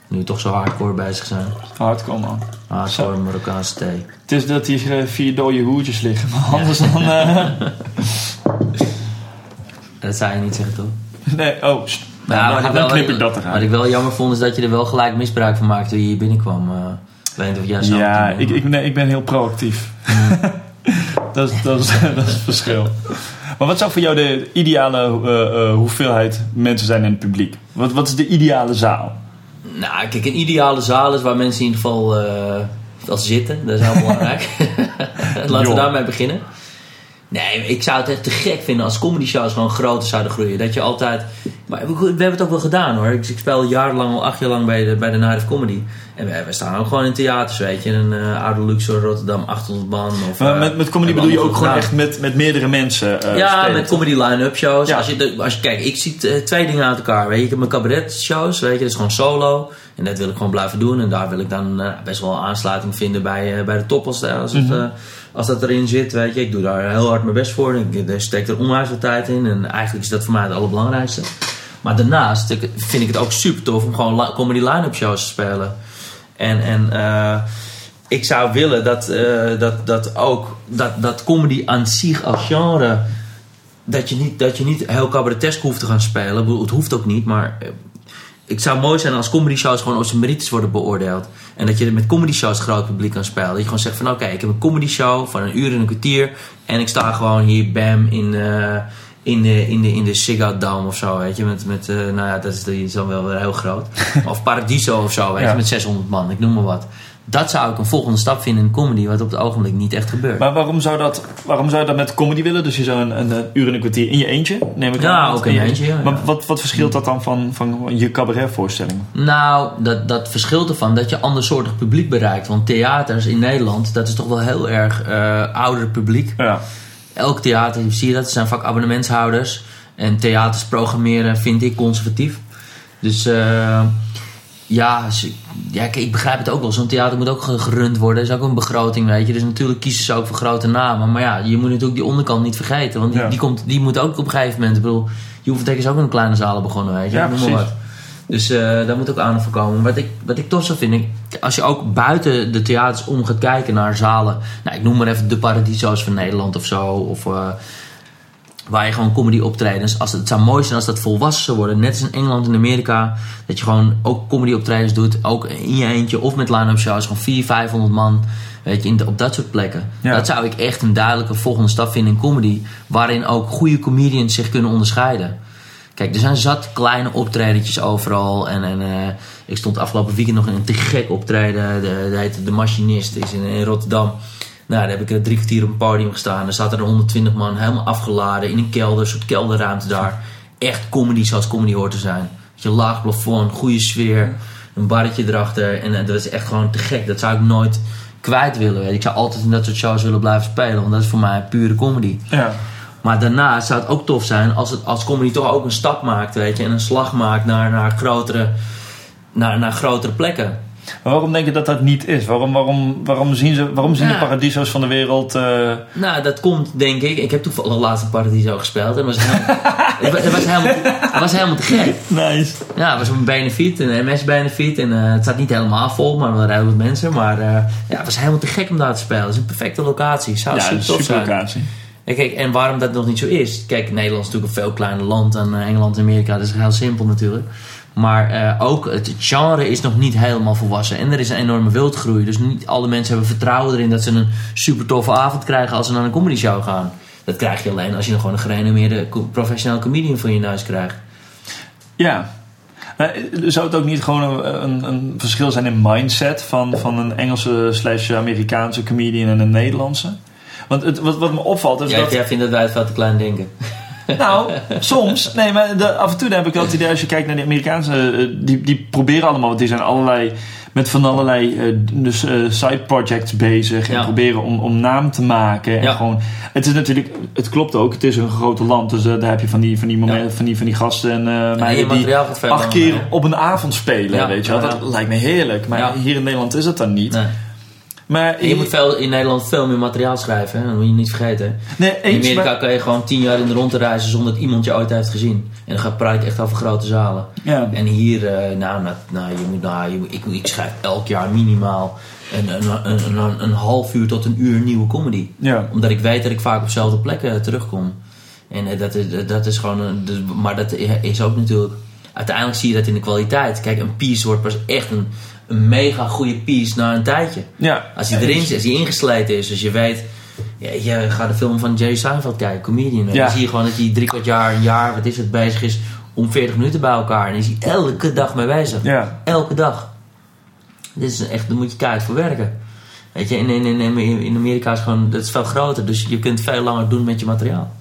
Nu toch zo hardcore bezig zijn. Hardcore man. Hardcore Marokkaanse thee. Het is dat hier vier dode hoertjes liggen. Maar anders dan... Dat zou je niet zeggen, toch? nee, oh. Nou, Nou, dan, wat knip ik dat Wat eruit. ik wel jammer vond is dat je er wel gelijk misbruik van maakte toen je hier binnenkwam. ik weet niet of jij zo Ja, ik, ik, nee, ik ben heel proactief. dat, is, dat, is, dat is het verschil. Maar wat zou voor jou de ideale eh, eh, hoeveelheid mensen zijn in het publiek? Wat, wat is de ideale zaal? Nou, kijk, een ideale zaal is waar mensen in ieder geval wel zitten. Dat is heel belangrijk. Laten we daarmee beginnen. Nee, ik zou het echt te gek vinden als comedy shows gewoon groter zouden groeien. Dat je altijd... Maar we, we hebben het ook wel gedaan hoor. Ik, ik speel jarenlang, al acht jaar lang bij de, bij de Night of Comedy. En we, we staan ook gewoon in theaters, weet je. Een uh, Oude Luxor, Rotterdam, 800 man. Of, Maar eh, met, met comedy bedoel je ook gewoon echt met, met meerdere mensen eh, ja, spelen? met comedy line-up shows. Ja. Als je, als je, kijk, ik zie eh, twee dingen uit elkaar. Weet je. Ik heb mijn cabaret shows, weet je, dat is gewoon solo. En dat wil ik gewoon blijven doen. En daar wil ik dan eh, best wel aansluiting vinden bij, eh, bij de top als, als, het, Mhm. eh, als dat erin zit. Weet je. Ik doe daar heel hard mijn best voor. Ik steek er onwijs wat tijd in. En eigenlijk is dat voor mij het allerbelangrijkste. Maar daarnaast vind ik het ook super tof om gewoon comedy line-up shows te spelen. En, en eh, ik zou willen dat, eh, dat, dat ook dat, dat comedy aan zich als genre. Dat je, niet, dat je niet heel cabaretesk hoeft te gaan spelen. Het hoeft ook niet, maar. Het zou mooi zijn als comedy shows gewoon op zijn merites worden beoordeeld. En dat je met comedy shows groot publiek kan spelen. Dat je gewoon zegt van oké, ik heb een comedy show van een uur en een kwartier. En ik sta gewoon hier bam in, eh, in, de, in, de, in de Ziggo Dome of zo, weet je. Met, met eh, nou ja, dat is, dan wel weer heel groot. of Paradiso of zo, weet Ja. je, met 600 man. Ik noem maar wat. Dat zou ik een volgende stap vinden in comedy, wat op het ogenblik niet echt gebeurt. Maar waarom zou, dat, waarom zou je dat met comedy willen? Dus je zou een, een, een uur en een kwartier in je eentje, neem ik Ja, aan. ook in je eentje, ja, Maar ja. wat, wat verschilt dat dan van, van je cabaretvoorstelling? Nou, dat, dat verschilt ervan dat je andersoortig publiek bereikt. Want theaters in Nederland, dat is toch wel heel erg eh ouder publiek. Ja. Elk theater, zie je dat, zijn vaak abonnementshouders. En theaters programmeren vind ik conservatief. Dus eh, ja, ja kijk, ik begrijp het ook wel. Zo'n theater moet ook ge- gerund worden. Er is ook een begroting, weet je. Dus natuurlijk kiezen ze ook voor grote namen. Maar ja, je moet natuurlijk die onderkant niet vergeten. Want die, Ja. die, komt, die moet ook op een gegeven moment... Ik bedoel, Juventek is ook in een kleine zalen begonnen, weet je. Ja, precies. wat. Dus eh, daar moet ook aandacht voor komen. Wat ik, wat ik tof zou vinden, als je ook buiten de theaters om gaat kijken naar zalen. Nou, ik noem maar even de Paradiso's van Nederland of zo. Of eh, waar je gewoon comedy optredens. Als het, het zou mooi zijn als dat volwassen zou worden. Net als in Engeland en Amerika. Dat je gewoon ook comedy optredens doet. Ook in je eentje of met line-up shows. Gewoon 400, 500 man. Weet je, in de- op dat soort plekken. Ja. Dat zou ik echt een duidelijke volgende stap vinden in comedy. Waarin ook goede comedians zich kunnen onderscheiden. Kijk, er zijn zat kleine optredentjes overal. En, en eh, ik stond afgelopen weekend nog in een te gek optreden. De, de, de Machinist, is in, in Rotterdam. Nou, daar heb ik drie kwartier op een podium gestaan. Er zaten er 120 man, helemaal afgeladen in een kelder, een soort kelderruimte daar. Echt comedy zoals comedy hoort te zijn. Weet je, laag plafond, goede sfeer, een barretje erachter. En eh, dat is echt gewoon te gek. Dat zou ik nooit kwijt willen. Ik zou altijd in dat soort shows willen blijven spelen, want dat is voor mij pure comedy. Ja. Maar daarna zou het ook tof zijn als, het, als comedy toch ook een stap maakt, weet je. En een slag maakt naar, naar, grotere, naar, naar grotere plekken. Maar waarom denk je dat dat niet is? Waarom, waarom, waarom zien, ze, waarom zien de paradiso's van de wereld... eh, Nou, dat komt denk ik. Ik heb toevallig laatst een Paradiso gespeeld. En was helemaal, het was, helemaal, het was helemaal te gek. nice. Ja, het was een benefiet, een MS-benefiet. En eh, het staat niet helemaal vol, maar wel redelijk wat mensen. Maar eh, ja, het was helemaal te gek om daar te spelen. Het is een perfecte locatie. Zou Ja, super tof zijn. locatie. En, kijk, en waarom dat nog niet zo is? Kijk, Nederland is natuurlijk een veel kleiner land dan Engeland en Amerika. Dat is heel simpel natuurlijk. Maar eh, ook het genre is nog niet helemaal volwassen. En er is een enorme wildgroei. Dus niet alle mensen hebben vertrouwen erin dat ze een super toffe avond krijgen als ze naar een comedy show gaan. Dat krijg je alleen als je nog gewoon een gerenommeerde professioneel comedian voor je neus krijgt. Ja. Eh, zou het ook niet gewoon een, een, verschil zijn in mindset van, van een Engelse slash Amerikaanse comedian en een Nederlandse? Want het, wat, wat me opvalt is Jij, dat... jij vindt dat wij het veel te klein denken. Nou, soms. Nee, maar de, af en toe heb ik het idee als je kijkt naar de Amerikaanse... eh, die, die proberen allemaal, want die zijn allerlei... Met van allerlei eh, dus, eh, side projects bezig. En Ja. proberen om, om naam te maken. En Ja. gewoon, het is natuurlijk... Het klopt ook. Het is een groot land. Dus daar heb je van die, van die, momenten, van die, van die gasten en meiden die acht keer op een avond spelen. Weet je wel. Dat lijkt me heerlijk. Maar hier in Nederland is het dan niet. Nee. Maar je moet veel, in Nederland veel meer materiaal schrijven. Hè? Dat moet je niet vergeten. nee, In Amerika maar- kan je gewoon tien jaar in de rondte reizen zonder dat iemand je ooit heeft gezien. En dan gaat je echt over grote zalen. ja. En hier, eh, nou, nou, nou, je moet, nou je, ik, ik schrijf elk jaar minimaal een, een, een, een, half uur tot een uur nieuwe comedy. Ja. Omdat ik weet dat ik vaak op dezelfde plekken terugkom. En eh, dat, is, dat is gewoon, een, dus- maar dat is ook natuurlijk, uiteindelijk zie je dat in de kwaliteit. Kijk, een piece wordt pas echt een, een mega goede piece na een tijdje. Ja. Als hij erin zit, als hij ingesleten is, dus je weet, ja, je gaat de film van Jerry Seinfeld kijken, comedian. Ja. Dan zie je gewoon dat hij drie kwart jaar, een jaar, wat is het, bezig is om 40 minuten bij elkaar. En is hij elke dag mee bezig. Ja. Elke dag. Dit is echt, daar moet je keihard voor werken. Weet je, in, in, in, in Amerika is gewoon, dat is veel groter, dus je kunt veel langer doen met je materiaal.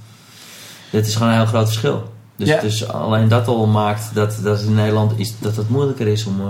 Dit is gewoon een heel groot verschil. Dus, Ja. dus alleen dat al maakt dat, dat in Nederland is, dat het moeilijker is om... eh,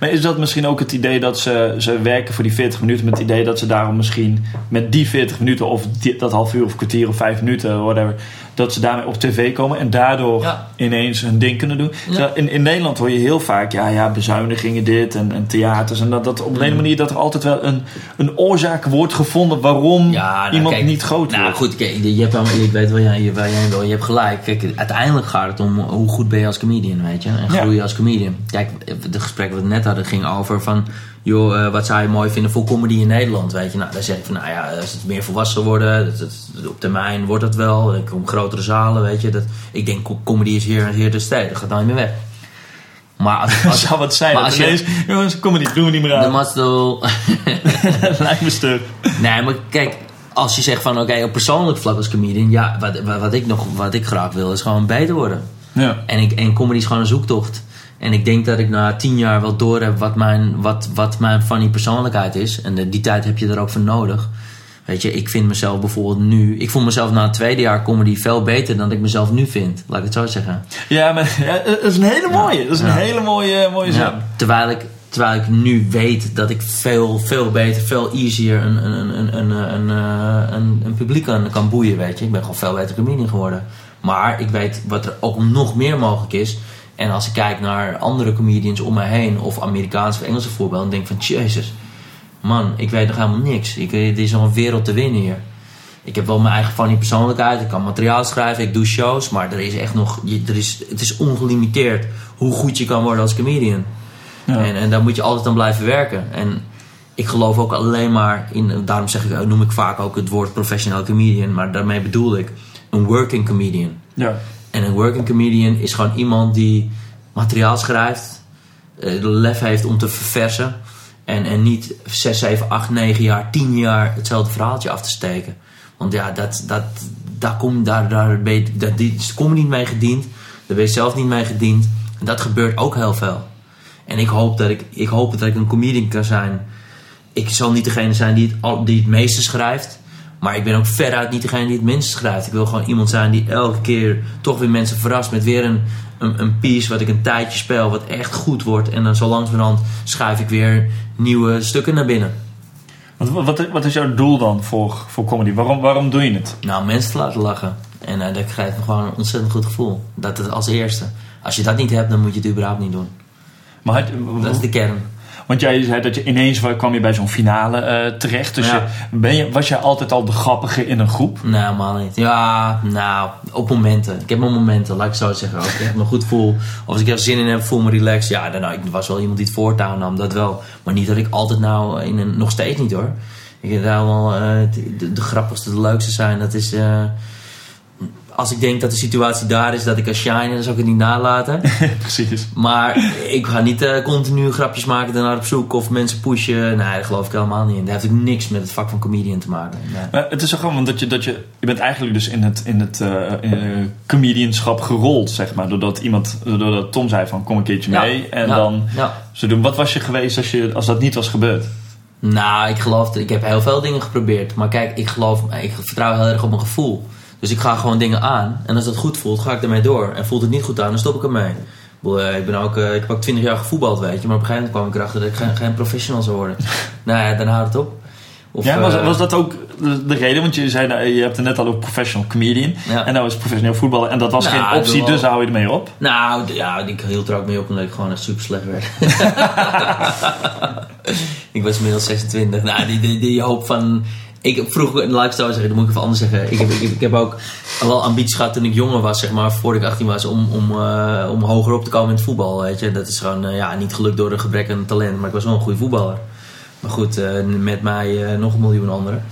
Maar is dat misschien ook het idee dat ze, ze werken voor die 40 minuten met het idee dat ze daarom misschien met die 40 minuten of die- dat half uur of kwartier of vijf minuten, whatever, dat ze daarmee op tv komen en daardoor Ja. ineens hun ding kunnen doen? Ja. In, in Nederland hoor je heel vaak, ja, ja, bezuinigingen dit en, en theaters en dat, dat op een Mm. manier dat er altijd wel een, een oorzaak wordt gevonden waarom Ja, nou, iemand kijk, niet groot Nou wordt. goed, kijk, je hebt allemaal, ik weet waar jij, waar jij wil. Je hebt gelijk. Kijk, uiteindelijk gaat het om hoe goed ben je als comedian, weet je. En groei je als comedian. Kijk, de gesprek wat we net hadden ging over van... joh, eh, wat zou je mooi vinden voor comedy in Nederland, weet je. Nou, dan zeg ik van, nou ja, als het meer volwassen worden... Dat, dat- op termijn wordt dat wel. Ik kom grotere zalen, weet je. Dat, ik denk, co- comedy is hier, hier te steden. Dat gaat nooit meer weg. Maar als, als, zou wat zijn. maar als je- jongens, niet, doen we niet meer de aan. Mastel... Dat lijkt me stuk. Nee, maar kijk, als je zegt van oké, op persoonlijk vlak als comedian, ja, wat, wat, wat ik nog, wat ik graag wil, is gewoon beter worden. Ja. En, ik, en comedy is gewoon een zoektocht. En ik denk dat ik na tien jaar wel door heb wat mijn, wat, wat mijn funny persoonlijkheid is. En de- die tijd heb je er ook voor nodig. Weet je, ik vind mezelf bijvoorbeeld nu... Ik voel mezelf na het tweede jaar comedy veel beter dan ik mezelf nu vind. Laat ik het zo zeggen. Ja, maar ja, dat is een hele mooie. Dat is een Ja. hele mooie, mooie zin. Ja, terwijl, ik, terwijl ik nu weet dat ik veel, veel beter, veel easier een, een, een, een, een, een, een, een publiek kan, kan boeien, weet je. Ik ben gewoon veel beter comedian geworden. Maar ik weet wat er ook nog meer mogelijk is. En als ik kijk naar andere comedians om me heen, of Amerikaanse of Engelse voorbeelden, dan denk ik van, jezus, man, ik weet nog helemaal niks. Ik, er is nog een wereld te winnen hier. Ik heb wel mijn eigen funny persoonlijkheid. Ik kan materiaal schrijven. Ik doe shows. Maar er is echt nog... Er is, het is ongelimiteerd hoe goed je kan worden als comedian. Ja. En, en daar moet je altijd aan blijven werken. En ik geloof ook alleen maar in... Daarom zeg ik, noem ik vaak ook het woord professional comedian. Maar daarmee bedoel ik een working comedian. Ja. En een working comedian is gewoon iemand die materiaal schrijft, eh, de lef heeft om te verversen. En, en niet 6, 7, 8, 9 jaar, 10 jaar hetzelfde verhaaltje af te steken. Want ja, dat, dat, daar, kom, daar, daar, ben je, die- niet mee gediend. Daar ben je zelf niet mee gediend. En dat gebeurt ook heel veel. En ik hoop dat ik, ik hoop dat ik een comedian kan zijn. Ik zal niet degene zijn die het, die het meeste schrijft. Maar ik ben ook veruit niet degene die het minste schrijft. Ik wil gewoon iemand zijn die elke keer toch weer mensen verrast met weer een, een, een piece wat ik een tijdje speel, wat echt goed wordt. En dan zo langzamerhand schuif ik weer nieuwe stukken naar binnen. Wat, wat, wat is jouw doel dan voor, voor comedy? Waarom, waarom doe je het? Nou, mensen te laten lachen. En eh dat krijgt me gewoon een ontzettend goed gevoel. Dat is als eerste. Als je dat niet hebt, dan moet je het überhaupt niet doen. Maar had- Dat is de kern. Want jij zei dat je ineens kwam je bij zo'n finale eh, terecht. Dus Ja. je, ben je, was jij altijd al de grappige in een groep? Nee, helemaal niet. Ja, nou, op momenten. Ik heb mijn momenten, laat ik zo zeggen. Als ik echt me goed voel, of als ik er zin in heb, voel me relaxed. Ja, dan nou, ik was wel iemand die het voortouw nam, dat wel. Maar niet dat ik altijd nou, in een, nog steeds niet hoor. Ik denk daar wel eh, de, de grappigste, de leukste zijn. Dat is, eh, als ik denk dat de situatie daar is, dat ik kan shine, dan zou ik het niet nalaten. Precies. Maar ik ga niet eh, continu grapjes maken, daarnaar op zoek of mensen pushen. Nee, daar geloof ik helemaal niet in. Dat heeft ook niks met het vak van comedian te maken. Nee. Maar het is zo gewoon dat je, dat je, je bent eigenlijk dus in het, in het eh, comedianschap gerold, zeg maar. Doordat iemand, doordat Tom zei van kom een keertje Ja, mee. En ja, dan Ja. zo doen. Wat was je geweest als, je, als dat niet was gebeurd? Nou, ik geloof, ik heb heel veel dingen geprobeerd. Maar kijk, ik geloof, ik vertrouw heel erg op mijn gevoel. Dus ik ga gewoon dingen aan. En als dat goed voelt, ga ik ermee door. En voelt het niet goed aan, dan stop ik ermee. Ik, eh, ben ook, eh, ik heb ook 20 jaar gevoetbald, weet je. Maar op een gegeven moment kwam ik erachter dat ik geen, geen professional zou worden. nou ja, dan houdt het op. Of, ja, was, eh, was dat ook de, de reden? Want je zei, nou, je hebt het net al over professional comedian. Ja. En nou is professioneel voetballer. En dat was Nou, geen optie, dus hou je ermee op. Nou, ja, ik hield er ook mee op omdat ik gewoon echt super slecht werd. ik was inmiddels 26. Nou, die, die, die hoop van... Ik laat ik het zo zeggen, dat moet ik even anders zeggen. Ik heb, ik, heb- ik heb ook wel ambities gehad toen ik jonger was, zeg maar, voordat ik 18 was, om, om, eh, om hoger op te komen in het voetbal. Weet je. Dat is gewoon ja, ja, niet gelukt door een gebrek aan talent, maar ik was wel een goede voetballer. Maar goed, eh, met mij eh, nog een miljoen anderen.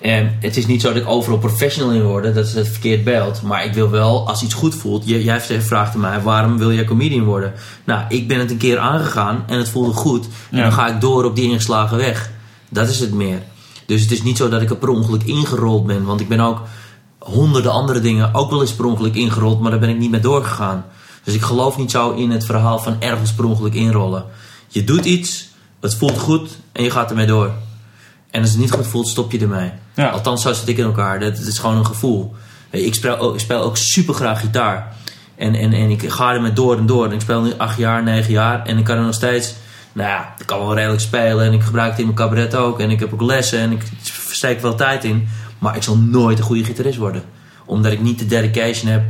En het is niet zo dat ik overal professional in word, dat is het verkeerd beeld. Maar ik wil wel, als iets goed voelt, jij vraagt mij, waarom wil jij comedian worden? Nou, ik ben het een keer aangegaan en het voelde goed. En Ja. dan ga ik door op die ingeslagen weg. Dat is het meer. Dus het is niet zo dat ik er per ongeluk ingerold ben, want ik ben ook honderden andere dingen ook wel eens per ongeluk ingerold, maar daar ben ik niet mee doorgegaan. Dus ik geloof niet zo in het verhaal van ergens per ongeluk inrollen. Je doet iets, het voelt goed en je gaat ermee door. En als het niet goed voelt, stop je ermee. Ja. Althans, zo zit ik in elkaar. Dat, dat is gewoon een gevoel. Ik speel ook, ik speel ook super graag gitaar. En, en, en ik ga ermee door en door. En ik speel nu acht jaar, negen jaar. En ik kan er nog steeds... Nou ja, ik kan wel redelijk spelen. En ik gebruik het in mijn cabaret ook. En ik heb ook lessen. En ik steek wel tijd in. Maar ik zal nooit een goede gitarist worden. Omdat ik niet de dedication heb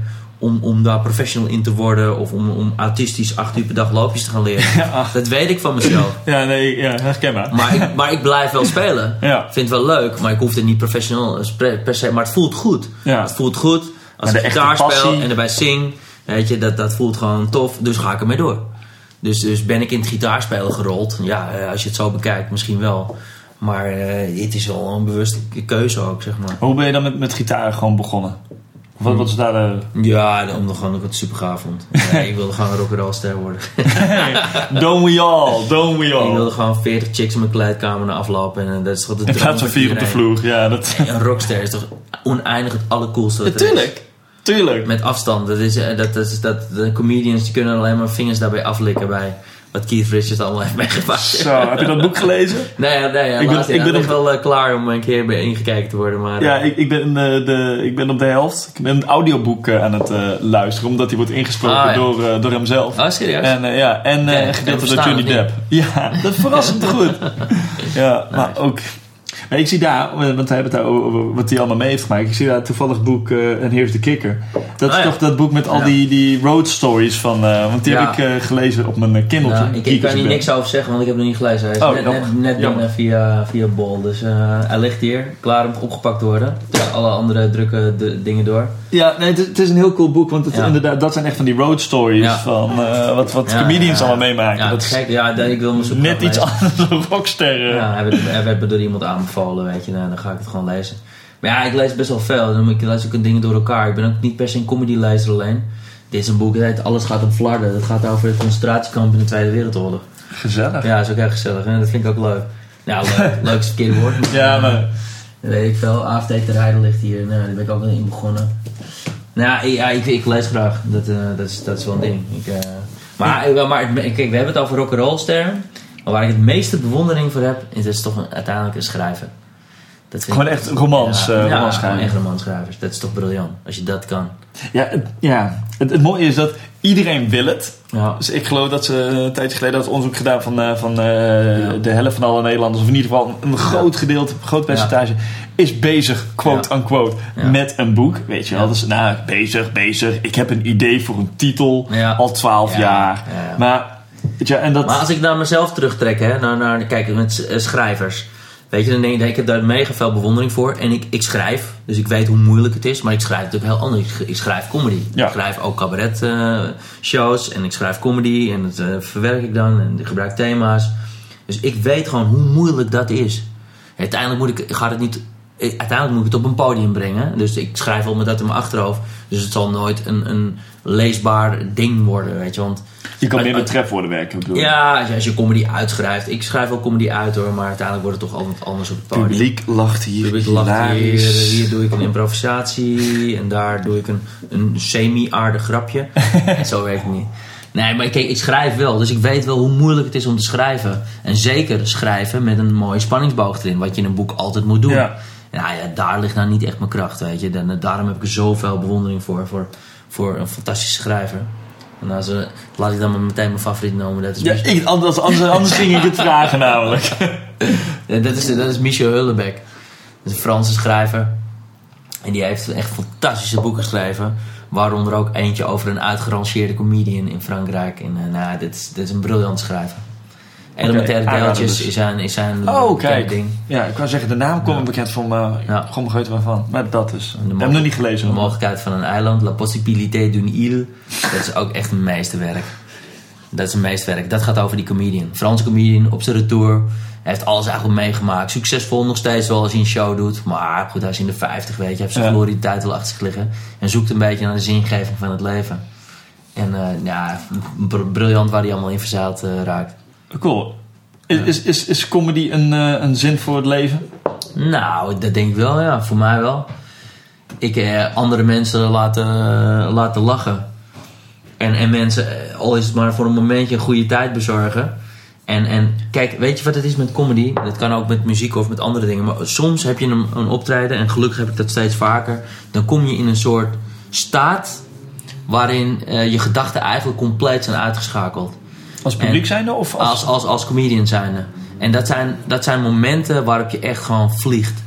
om, om daar professional in te worden. Of om, om autistisch acht uur per dag loopjes te gaan leren. Ja. Dat weet ik van mezelf. Ja, nee, ja, herkenbaar. Maar ik, maar ik blijf wel spelen. Ja. Ik vind het wel leuk, maar ik hoef het niet professioneel per se. Maar het voelt goed. Ja. Het voelt goed. Als Maar ik gitaar speel en erbij zing, weet je, dat, dat voelt gewoon tof. Dus ga ik ermee door. Dus, dus ben ik in het gitaarspelen gerold. Ja, eh, als je het zo bekijkt, misschien wel. Maar eh, het is wel een bewuste keuze ook, zeg maar. Hoe ben je dan met, met gitaar gewoon begonnen? Wat, wat is daar de... Ja, omdat gewoon ik het super gaaf vond. Ja, ik wilde gewoon een rock'n'roll ster worden. Don't we all, don't we ik all. wilde gewoon 40 chicks in mijn kleedkamer na aflopen. En eh, dat is toch de In droom plaats van van vier op de vloer. Ja, dat... Een rockster is toch oneindig het allercoolste. er is. Tuurlijk. Met afstand. Dat is, eh, dat, dat is, dat, de comedians die kunnen alleen maar vingers daarbij aflikken bij wat Keith Richards allemaal heeft meegemaakt. Zo, heb je dat boek gelezen? Nee, nee, ja, Ik ben- ik ben op- wel eh, klaar om een keer bij ingekeken te worden. Maar, Ja, eh, ik, ik, ben, de, ik ben op de helft. Ik ben het audioboek aan het luisteren, omdat die wordt ingesproken Ah, ja. door, door hemzelf. Oh, serieus? En ja, en kan door Johnny Depp. Ja, dat is verrassend goed. Ja, maar ook... Ik zie daar, eh, want we hebben het daar over wat hij allemaal mee heeft gemaakt. Ik zie daar toevallig boek eh En Here's the Kicker. Dat is Oh ja. toch dat boek met al Ja. die, die road stories van... eh, want die heb ik gelezen op mijn Kindle. nou, ik, ik kan hier niks over zeggen, want ik heb het nog niet gelezen. Hij is Oh, net, net, binnen via, via Bol. Dus hij ligt hier, klaar om opgepakt te worden. Tussen alle andere drukke de- dingen door. Ja, nee, het, is- een heel cool boek. Want het, inderdaad, dat zijn echt van die road stories van wat, wat comedians allemaal meemaken. Ja, dat gek. Ja, ik wil me zo net iets anders dan rocksterren. Ja, hij werd, hij door iemand aanbevolen, weet je. Nou, dan ga ik het gewoon lezen. Maar ja, ik lees best wel veel. Dan moet ik lees ook dingen door elkaar. Ik ben ook niet per se een comedy-lezer alleen. Dit is een boek, dat heet Alles gaat om flarden. Dat gaat over het concentratiekamp in de Tweede Wereldoorlog. Gezellig. Ja, dat is ook echt gezellig. En dat vind ik ook leuk. Nou, leuk. leuk is het verkeerde woord. Ja, maar weet ik veel. AFT te rijden ligt hier. Nou, daar ben ik ook wel in begonnen. Nou, ja, ik, ik lees graag. Dat, eh, dat, is, dat is wel een ding. Ik, eh, maar maar kijk, we hebben het over rock'n'roll sterren. Maar waar ik het meeste bewondering voor heb, is, is toch een, uiteindelijk een schrijver. Dat Gewoon echt romans, Ja, eh, ja, romans gewoon echt romanschrijvers. Dat is toch briljant, als je dat kan. Ja, het, ja. Het, het mooie is dat iedereen wil het. Ja. Dus ik geloof dat ze een tijdje geleden dat onderzoek gedaan van, eh, van eh, Ja. de helft van alle Nederlanders, of in ieder geval een groot gedeelte, een groot percentage, is bezig, quote unquote, met een boek. Weet je wel, dus nou, bezig, bezig. Ik heb een idee voor een titel, al twaalf Ja, jaar. ja, ja. En dat... Maar als ik naar mezelf terugtrek, hè, naar, naar, kijk, met eh, schrijvers. Weet je, dan denk ik, ik heb daar mega veel bewondering voor. En ik, ik schrijf, dus ik weet hoe moeilijk het is. Maar ik schrijf natuurlijk heel anders. Ik sch- Ik schrijf comedy. Ja. Ik schrijf ook cabaret eh, shows. En ik schrijf comedy. En dat eh, verwerk ik dan. En ik gebruik thema's. Dus ik weet gewoon hoe moeilijk dat is. Uiteindelijk moet ik, gaat het niet... Uiteindelijk moet ik het op een podium brengen. Dus ik schrijf al met dat in mijn achterhoofd. Dus het zal nooit een, een leesbaar ding worden, weet je. Want je kan meer met trefwoorden werken, bedoel ja, als je, als je comedy uitschrijft. Ik schrijf wel comedy uit hoor, maar uiteindelijk wordt het toch altijd anders op het podium. publiek lacht hier, Publiek lacht hier, hier doe ik een improvisatie en daar doe ik een, een semi-aardig grapje. Zo werkt het niet. Nee, maar kijk, ik schrijf wel, dus ik weet wel hoe moeilijk het is om te schrijven. En zeker schrijven met een mooie spanningsboog erin, wat je in een boek altijd moet doen. Ja. Nou ja, daar ligt nou niet echt mijn kracht, weet je. Dan, daarom heb ik er zoveel bewondering voor, voor, voor een fantastische schrijver. En als, eh, laat ik dan meteen mijn favoriet noemen. Dat is, Ja, ik, anders, anders, anders ging ik het vragen namelijk. Ja, dat, is, dat is Michel Hullebeck. Dat is een Franse schrijver. En die heeft echt fantastische boeken geschreven. Waaronder ook eentje over een uitgerangeerde comedian in Frankrijk. En, eh, nou, dit, is, dit is een briljant schrijver. Elementaire aanrader deeltjes dus. is zijn, is zijn Oh, kijk. ding. Ja, ik wou zeggen, de naam komt bekend voor me. Ja. Gewoon begrepen waarvan. Maar dat dus. Ik heb hem nog niet gelezen. De mogelijkheid van een eiland. La possibilité d'une île. Dat is ook echt een meesterwerk. Dat is een meesterwerk. Dat gaat over die comedian. Franse comedian op zijn retour. Hij heeft alles eigenlijk meegemaakt. Succesvol nog steeds wel als hij een show doet. Maar goed, hij is in de 50, weet je. Hij heeft zijn Ja. glorie tijd wel achter zich liggen. En zoekt een beetje naar de zingeving van het leven. En eh, ja, br- briljant waar hij allemaal in verzeild eh, raakt. Cool. Is, is, is, is comedy een, eh, een zin voor het leven? Nou, dat denk ik wel, ja. Voor mij wel. Ik eh, andere mensen laten, eh, laten lachen. En, en mensen, eh, al is het maar voor een momentje, een goede tijd bezorgen. En, en kijk, weet je wat het is met comedy? Dat kan ook met muziek of met andere dingen. Maar soms heb je een, een optreden, en gelukkig heb ik dat steeds vaker. Dan kom je in een soort staat waarin je gedachten eigenlijk compleet zijn uitgeschakeld. Als publiek zijnde of als... Als, als, als comedian zijnde. En dat zijn, dat zijn momenten waarop je echt gewoon vliegt.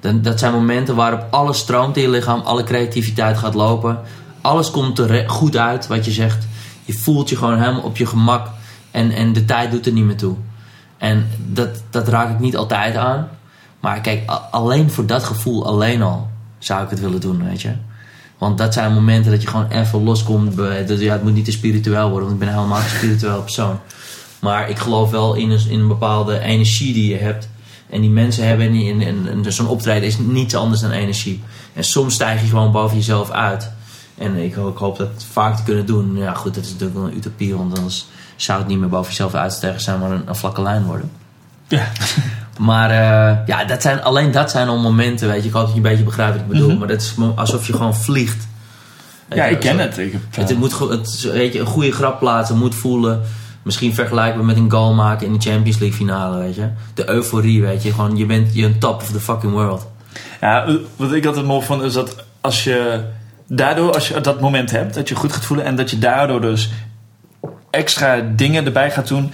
Dat, dat zijn momenten waarop alles stroomt in je lichaam, alle creativiteit gaat lopen. Alles komt er goed uit wat je zegt. Je voelt je gewoon helemaal op je gemak. En, en de tijd doet er niet meer toe. En dat, dat raak ik niet altijd aan. Maar kijk, alleen voor dat gevoel alleen al zou ik het willen doen, weet je. Want dat zijn momenten dat je gewoon even loskomt. dat- Ja, het moet niet te spiritueel worden, want ik ben helemaal geen spiritueel persoon. Maar ik geloof wel in een, in een bepaalde energie die je hebt. En die mensen hebben, en, en, en zo'n optreden is niets anders dan energie. En soms stijg je gewoon boven jezelf uit. En ik hoop dat vaak te kunnen doen. Ja, goed, dat is natuurlijk wel een utopie, want anders zou het niet meer boven jezelf uitstijgen zijn, maar een, een vlakke lijn worden. Ja. Maar eh, ja, dat zijn, alleen dat zijn al momenten, weet je. Ik hoop dat je een beetje begrijpt wat ik bedoel. Mhm. Maar dat is alsof je gewoon vliegt. Ja, ik ken het. Ik heb, eh, Het, moet, het, weet je, een goede grap plaatsen, moet voelen. Misschien vergelijkbaar met een goal maken in de Champions League finale, weet je. De euforie, weet je. Gewoon, je bent je een top of the fucking world. Ja, wat ik altijd mooi vond is dat als je daardoor, als je dat moment hebt, dat je goed gaat voelen en dat je daardoor dus extra dingen erbij gaat doen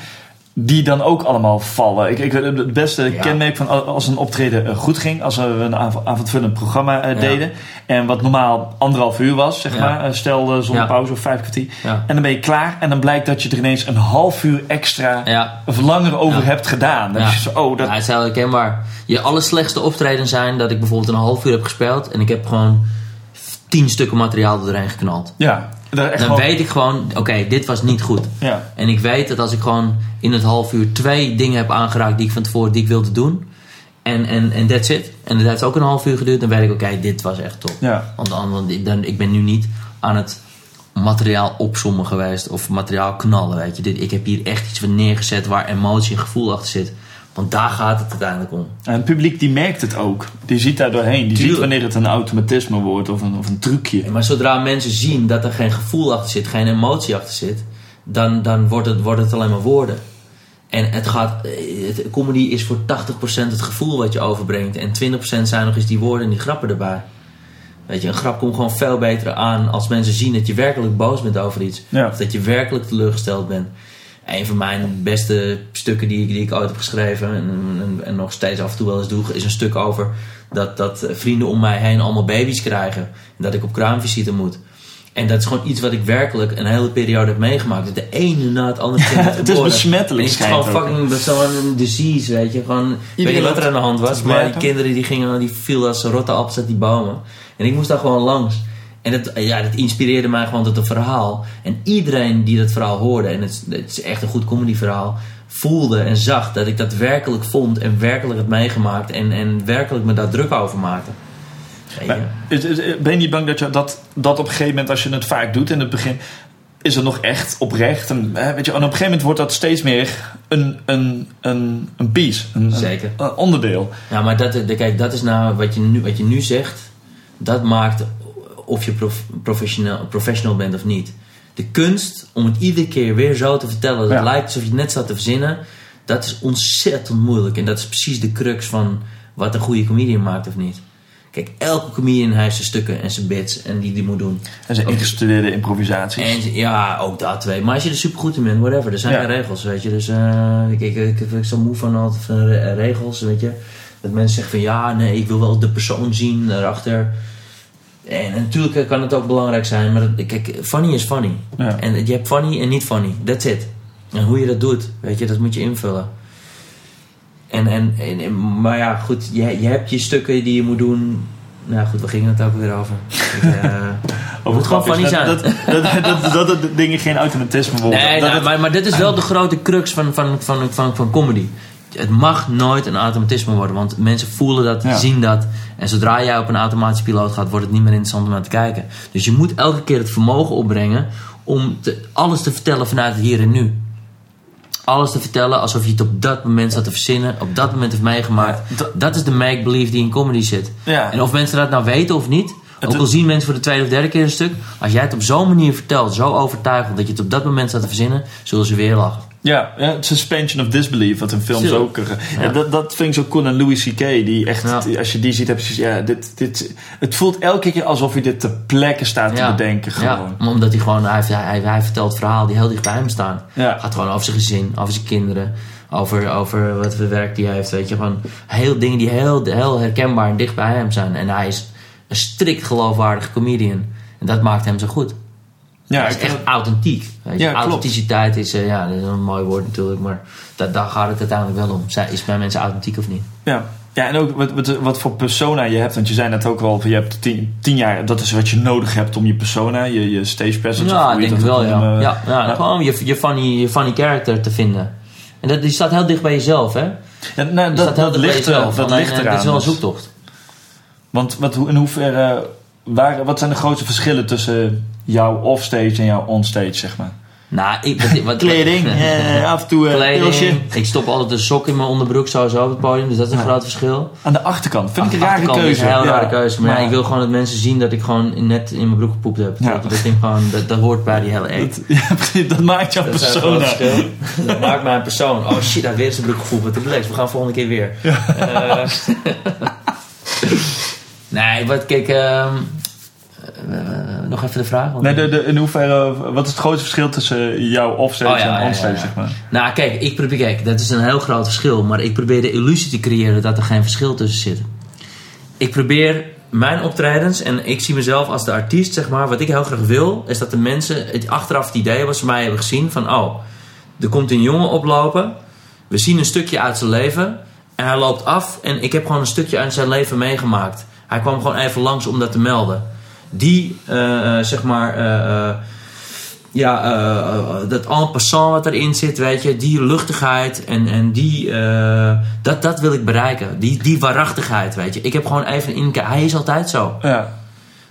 die dan ook allemaal vallen. Ik, ik, het beste Ja. kenmerk van al- als een optreden eh, goed ging, als we een av- avondvullend programma eh, Ja. deden en wat normaal anderhalf uur was, zeg Ja. maar, eh, stel eh, zonder pauze of vijf kwartier. En dan ben je klaar en dan blijkt dat je er ineens een half uur extra of langer over hebt gedaan. Dan is je zo, oh, dat, Ja, het is heel herkenbaar. Je allerslechtste optreden zijn dat ik bijvoorbeeld een half uur heb gespeeld. En ik heb gewoon tien stukken materiaal er doorheen geknald. ja, Dan gewoon- weet ik gewoon, oké, dit was niet goed. ja. En ik weet dat als ik gewoon in het half uur twee dingen heb aangeraakt die ik van tevoren die ik wilde doen. En, en, en that's it. En dat heeft ook een half uur geduurd. Dan weet ik, oké, dit was echt top. Ja. Want dan, want dan, ik ben nu niet aan het materiaal opzommen geweest. Of materiaal knallen, weet je. Dit, ik heb hier echt iets van neergezet waar emotie en gevoel achter zit. Want daar gaat het uiteindelijk om. En het publiek die merkt het ook. Die ziet daar doorheen. Die Tuurlijk. ziet wanneer het een automatisme wordt of een, of een trucje. Maar zodra mensen zien dat er geen gevoel achter zit, geen emotie achter zit, dan, dan wordt, het, wordt het alleen maar woorden. En het gaat, eh, het, comedy is voor 80% het gevoel wat je overbrengt. En 20% zijn nog eens die woorden en die grappen erbij. Weet je, een grap komt gewoon veel beter aan als mensen zien dat je werkelijk boos bent over iets. Ja. Of dat je werkelijk teleurgesteld bent. Een van mijn beste stukken die ik, die ik ooit heb geschreven en, en, en nog steeds af en toe wel eens doe, is een stuk over dat, dat vrienden om mij heen allemaal baby's krijgen. En dat ik op kraamvisite moet. En dat is gewoon iets wat ik werkelijk een hele periode heb meegemaakt. Dat de ene na het andere kind Het is besmettelijk, het is gewoon fucking zo'n disease, weet je. Gewoon, ik weet niet wat er aan de hand was, maar die kinderen die gingen, die vielen als rotte appels uit die bomen. En ik moest daar gewoon langs. En dat, ja, dat inspireerde mij gewoon tot een verhaal. En iedereen die dat verhaal hoorde, en het, is- het is echt een goed comedy verhaal, voelde en zag dat ik dat werkelijk vond en werkelijk had meegemaakt en, en werkelijk me daar druk over maakte. Maar ben je niet bang dat, je, dat dat op een gegeven moment, als je het vaak doet in het begin, is het nog echt oprecht? En, hè, weet je, en op een gegeven moment wordt dat steeds meer een, een, een, een piece, een, Zeker. een onderdeel. Ja, maar dat, de- kijk, dat is nou wat je nu, wat je nu zegt. Dat maakt of je prof- professional, professional bent of niet. De kunst om het iedere keer weer zo te vertellen. Dat Ja. het lijkt alsof je het net staat te verzinnen. Dat is ontzettend moeilijk. En dat is precies de crux van wat een goede comedian maakt of niet. Kijk, elke comedian heeft zijn stukken en zijn bits. En die die moet doen. En zijn ingestudeerde improvisaties. En ja, ook dat twee. Maar als je er super goed in bent, whatever. Er zijn Ja. geen regels, weet je. Dus eh, ik, ik, ik, ik zo moe van altijd van re- regels, weet je. Dat mensen zeggen van ja, nee, ik wil wel de persoon zien daarachter. En natuurlijk kan het ook belangrijk zijn, maar kijk, funny is funny. Ja. En je hebt funny en niet funny. That's it. En hoe je dat doet, weet je, dat moet je invullen. En, en, en, maar ja, goed, je, je hebt je stukken die je moet doen. Nou goed, waar ging het ook weer over? Ik, eh, Over moet gewoon funny zijn. Dat, dat, dat, dat, dingen geen automatisme worden. Nee, nou, het- maar, maar dit is wel de grote crux van, van, van, van, van comedy. Het mag nooit een automatisme worden, want mensen voelen dat, Ja. zien dat. En zodra jij op een automatische piloot gaat, wordt het niet meer interessant om naar te kijken. Dus je moet elke keer het vermogen opbrengen om te, alles te vertellen vanuit het hier en nu. Alles te vertellen alsof je het op dat moment staat te verzinnen, op dat moment heeft meegemaakt. Dat- dat is de make-believe die in comedy zit. Ja. En of mensen dat nou weten of niet, ook al zien mensen voor de tweede of derde keer een stuk, als jij het op zo'n manier vertelt, zo overtuigend dat je het op dat moment staat te verzinnen, zullen ze weer lachen. Ja, suspension of disbelief, wat in films Tuurlijk. ook... eh, Ja. Ja. dat, dat vind ik zo cool aan Louis C.K. Die echt, Ja. als je die ziet, heb je ja, dit, dit, het voelt elke keer alsof je dit ter plekke staat te bedenken gewoon. Ja, omdat hij gewoon, hij, hij, hij vertelt het verhaal die heel dicht bij hem staan. Gaat gewoon over zijn gezin, over zijn kinderen, over, over wat voor werk die hij heeft. Weet je, gewoon heel dingen die heel, heel herkenbaar en dicht bij hem zijn. En hij is een strikt geloofwaardige comedian. En dat maakt hem zo goed. Ja, hij is echt authentiek. Weet je. Ja, klopt. Authenticiteit is, eh, ja, dat is een mooi woord natuurlijk, maar dat, daar gaat het uiteindelijk wel om. Zijn- Is bij mensen authentiek of niet? Ja. Ja, en ook wat, wat, wat voor persona je hebt. Want je zei net ook al, van, je hebt tien, tien jaar, dat is wat je nodig hebt om je persona, je, je stage presence. Ja, ik denk dat wel, ja. eh, ja, ja, ja. Gewoon je, je, funny, je funny character te vinden. En dat, die staat heel dicht bij jezelf, hè? Ja, nou, dat, dat ligt, jezelf. dat ligt eh, eraan. Het is wel een zoektocht. Want wat, hoe- in hoeverre, waar, wat zijn de grootste verschillen tussen jouw offstage en jouw onstage, zeg maar? Nou, ik, wat, wat, Kleding, eh, af en toe eh, pilsje. Kleding. Ik stop altijd een sok in mijn onderbroek sowieso op het podium. Dus dat is een Ja. groot verschil. Aan de achterkant. Vind ik een rare achterkant keuze. is een heel Ja. rare keuze. Maar ja, ik wil gewoon dat mensen zien dat ik gewoon net in mijn broek gepoept heb. Ja. Dat, gewoon, dat, dat hoort bij die hele act. Dat, dat maakt jouw een verschil. Dat maakt mij een persoon. Oh shit, heeft weer zijn broek gevoeld. Wat relax. We gaan volgende keer weer. Eh, nee, wat kijk... ehm, eh, nog even de vraag. Nee, de, de, in hoeverre, wat is het grootste verschil tussen jouw offstage Oh, ja, en ja, onstage, ja. zeg maar? Nou, kijk, ik probeer, kijk, dat is een heel groot verschil. Maar ik probeer de illusie te creëren dat er geen verschil tussen zit. Ik probeer mijn optredens, en ik zie mezelf als de artiest, zeg maar. Wat ik heel graag wil, is dat de mensen het achteraf het idee wat ze mij hebben gezien van... Oh, er komt een jongen oplopen. We zien een stukje uit zijn leven. En hij loopt af en ik heb gewoon een stukje uit zijn leven meegemaakt. Hij kwam gewoon even langs om dat te melden. Die, eh, zeg maar... eh, ja, dat en passant wat erin zit, weet je, die luchtigheid en, en die, dat, dat wil ik bereiken. Die, die waarachtigheid, weet je. Ik heb gewoon even een. Hij is altijd zo. Ja.